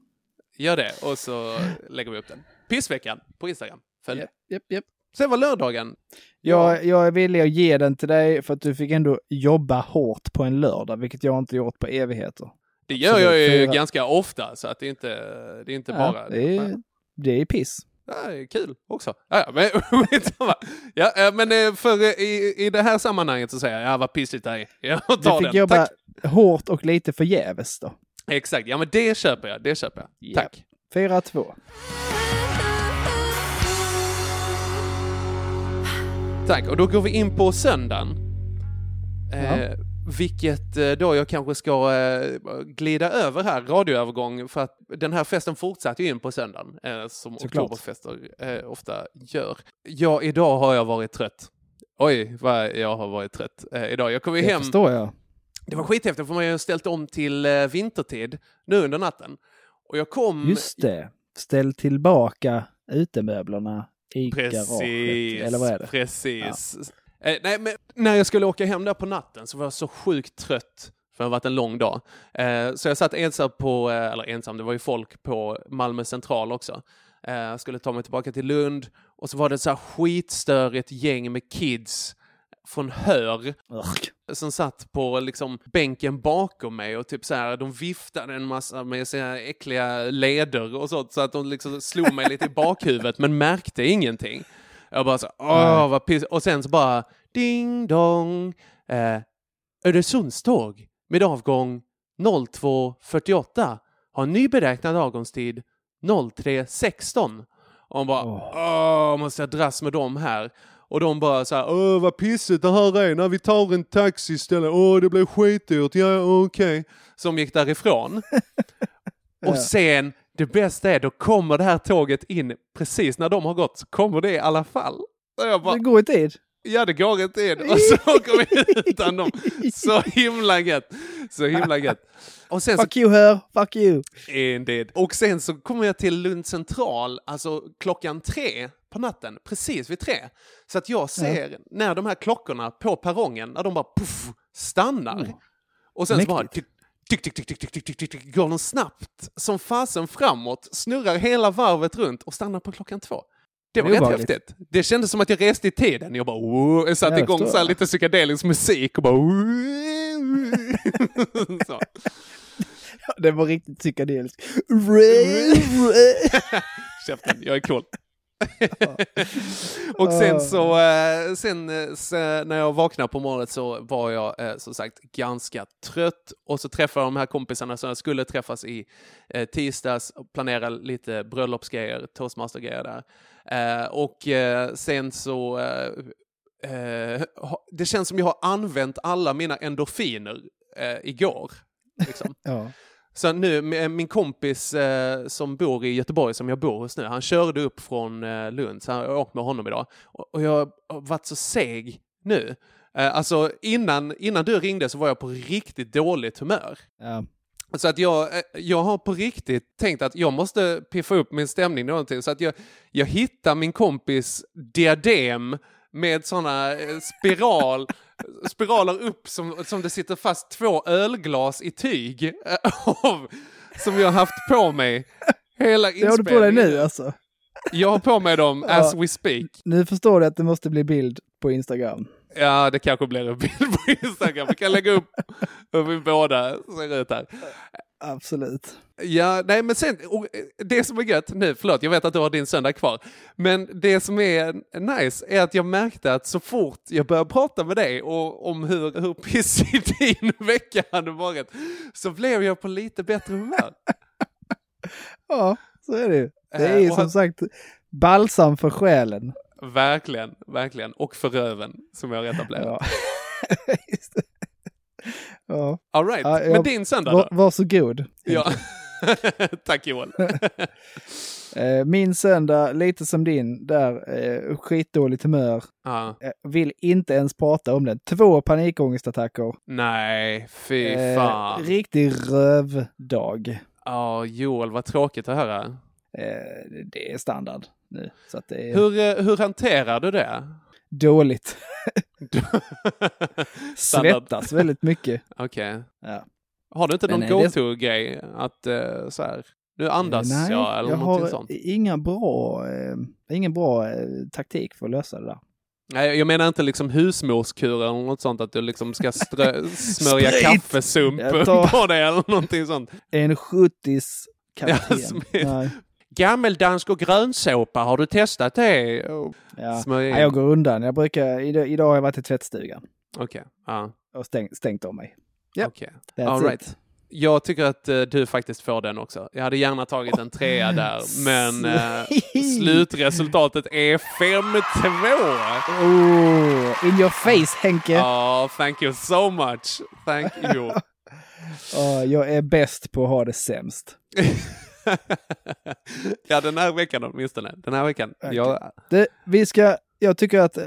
Gör det och så lägger vi upp den. Pissveckan på Instagram. Följ det. japp, japp. Sen var lördagen. Jag, jag är villig att ge den till dig för att du fick ändå jobba hårt på en lördag, vilket jag inte gjort på evigheter. Det gör Absolut. jag ju Fyra- ganska ofta så att det är inte, det är inte Ja, bara... det, är, det är piss. Ja, det är kul också. Ja, ja, men, ja, men eh, för eh, i, i det här sammanhanget så säger jag, ja vad pissigt det är. Jag Du tar fick den. jobba Tack. hårt och lite förgäves då. Exakt, ja men det köper jag, det köper jag. Tack. 4-2. Tack, och då går vi in på söndagen. Ja. Eh, vilket eh, då jag kanske ska eh, glida över här, radioövergång, för att den här festen fortsatte ju in på söndagen, eh, som Såklart. oktoberfester ofta gör. Ja, idag har jag varit trött. Oj, vad jag har varit trött idag. Jag kom ju hem... förstår jag. Det var skithäftigt för man har ju ställt om till vintertid nu under natten. Och jag kom... Just det. Ställ tillbaka utemöblerna i Precis, garaget. Eller vad är det? precis. Eh, nej, men när jag skulle åka hem där på natten så var jag så sjukt trött. För det har varit en lång dag. Eh, så jag satt ensam på, eh, eller ensam, det var ju folk på Malmö central också. Eh, jag skulle ta mig tillbaka till Lund och så var det ett så här skitstörigt gäng med kids från Hör som satt på liksom bänken bakom mig och typ så här, de viftade en massa med sina äckliga leder och sånt så att de liksom slog mig lite i bakhuvudet men märkte ingenting. Jag bara så, åh vad piss. Och sen så bara ding dong. Eh, Öresundståg med avgång 02.48 har ny beräknad avgångstid 03.16. Och hon bara, åh, måste jag dras med dem här? Och de bara så här, åh vad pissigt det här är, när vi tar en taxi istället, åh det blir skitdyrt, ja okej. Som gick därifrån. Och sen, det bästa är, då kommer det här tåget in precis när de har gått, så kommer det i alla fall. Bara, Det går i tid. Ja, det går inte in. Och så åker vi utan dem. Så himla gött. Så himla gött. Och sen så, Fuck you här, fuck you. Indeed. Och sen så kommer jag till Lund central, alltså klockan tre på natten, precis vid tre. Så att jag ser när de här klockorna på perrongen, när de bara puff, stannar. Och sen så bara tick, tick, tick, tick, tick, tick, tick, tick, tick, tick, går de snabbt som fasen framåt, snurrar hela varvet runt och stannar på klockan två. Det var rätt häftigt. Det kändes som att jag reste i tiden. Jag bara, oh, jag satte Jag igång så lite psykedelisk musik och bara... så. Det var riktigt psykedeliskt. Käften, jag är cool. Och sen så, eh, sen eh, så, när jag vaknade på morgonen så var jag eh, som sagt ganska trött och så träffade jag de här kompisarna som jag skulle träffas i tisdags och planera lite bröllopsgrejer, toastmastergrejer där. Och sen så det känns som jag har använt alla mina endorfiner igår. Liksom. Ja. Så nu, med- min kompis eh, som bor i Göteborg, som jag bor hos nu, han körde upp från eh, Lund, så jag har åkt med honom idag. Och, och jag har varit så seg nu. Eh, alltså innan, innan du ringde så var jag på riktigt dåligt humör. Ja. Så att jag, eh, jag har på riktigt tänkt att jag måste piffa upp min stämning någonting. Så att jag, jag hittar min kompis diadem med sådana eh, spiral, spiraler upp som, som det sitter fast två ölglas i tyg eh, av, som jag har haft på mig hela Det har du på dig nu alltså. Jag har på mig dem Ja. as we speak. Nu förstår du att det måste bli bild på Instagram. Ja, det kanske blir en bild på Instagram. Vi kan lägga upp hur vi båda ser ut här. Absolut. Ja, nej men sen, det som är gött nu, förlåt jag vet att du har din söndag kvar, men det som är nice är att jag märkte att så fort jag började prata med dig och, om hur, hur pissig din vecka hade varit, så blev jag på lite bättre humör. Ja, så är det ju. Det är Eh, ju som sagt balsam för själen. Verkligen, verkligen. Och för röven, som jag har etablerat. Ja. Ja. All right. Ja, men jag- din söndag var, då? Varsågod. Ja. Tack Joel. Eh, Min söndag, lite som din, där eh, skitdåligt humör. Ja. Eh, Vill inte ens prata om det. Två panikångestattacker. Nej, fy Eh, fan. riktig rövdag. Ja, Joel, vad tråkigt att höra. Eh, det är standard nu. Så att det är Hur, hur hanterar du det? Dåligt. Svettas väldigt mycket. Okej. Ja. Har du inte någon eh, det- go-to-grej? Att eh, så här, nu andas Nej, jag eller jag har sånt? inga bra, eh, ingen bra eh, taktik för att lösa det där. Nej, jag menar inte liksom husmorskur eller något sånt att du liksom ska strö, smörja kaffesump tar- på dig eller någonting sånt. En 70s Ja, kapten. smet. Gammeldansk och grönsåpa, har du testat det? Och Ja. Nej, jag går undan. Jag brukar, idag, idag har jag varit i tvättstugan Okej, ja. och stängt, stängt av mig. Ja, okej. that's All right. it. Jag tycker att eh, du faktiskt får den också. Jag hade gärna tagit en trea där, men eh, slutresultatet är 5-2. Oh, in your face Henke! Ja, thank you so much. Thank you. Åh, jag är bäst på att ha det sämst. ja, den här veckan åtminstone. Den här veckan. Ja, Det, vi ska, jag tycker att eh,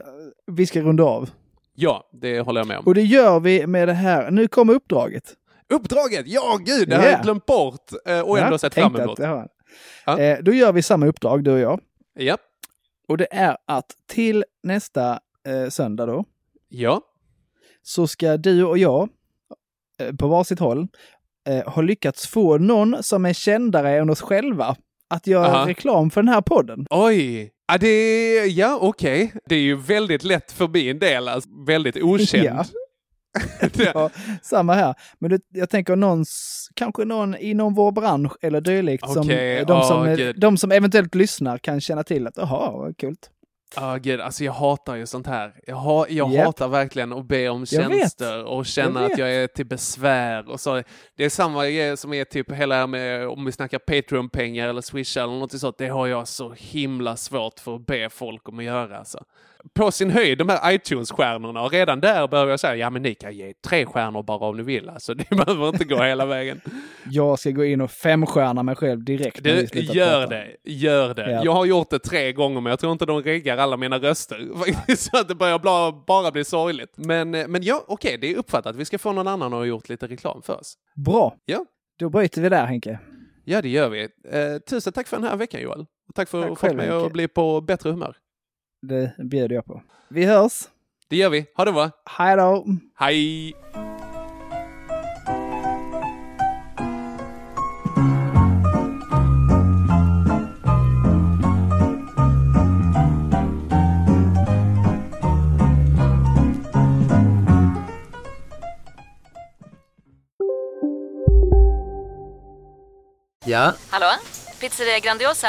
vi ska runda av. ja, det håller jag med om. Och det gör vi med det här. Nu kommer uppdraget. Uppdraget! Ja, gud, det har jag Yeah. glömt bort eh, och ändå Ja, sett fram emot. att Ja. Eh, då gör vi samma uppdrag, du och jag. Ja. Och det är att till nästa eh, söndag då, Ja. så ska du och jag eh, på varsitt håll eh, ha lyckats få någon som är kändare än oss själva att göra Aha. reklam för den här podden. Oj! Ja, det är, ja okej. Det är ju väldigt lätt för min del, alltså, väldigt okänd. Ja. ja, samma här. Men det, jag tänker någon, kanske någon inom vår bransch eller dylikt som, Okej, eh, de, åh, som, de som eventuellt lyssnar kan känna till att jaha, kul. Ja, gud, alltså jag hatar ju sånt här. Jag, ha, jag Japp. hatar verkligen att be om tjänster och känna Jag att jag är till besvär. Och så. Det är samma som är typ hela här med om vi snackar Patreon-pengar eller Swish eller något sånt. Det har jag så himla svårt för att be folk om att göra. Alltså. På sin höjd, de här iTunes-stjärnorna, och redan där behöver jag säga, ja men ni kan ge tre stjärnor bara om ni vill. Alltså, det behöver inte gå hela vägen. Jag ska gå in och femstjärna mig själv direkt. Du, gör prata. det. Gör det. Ja. Jag har gjort det tre gånger, men jag tror inte de reggar alla mina röster. Så att det börjar bla, bara bli sorgligt. Men, eh, men ja, okej, det är uppfattat. Vi ska få någon annan att ha gjort lite reklam för oss. Bra. Ja. Då bryter vi där Henke. Ja, det gör vi. Eh, tusen tack för den här veckan, Joel. Och tack för att Tack fått själv, mig att bli på bättre humör. Det bjuder jag på. Vi hörs. Det gör vi. Ha det bra. Hej då. Hej! Ja, Hallå? Pizzeria Grandiosa?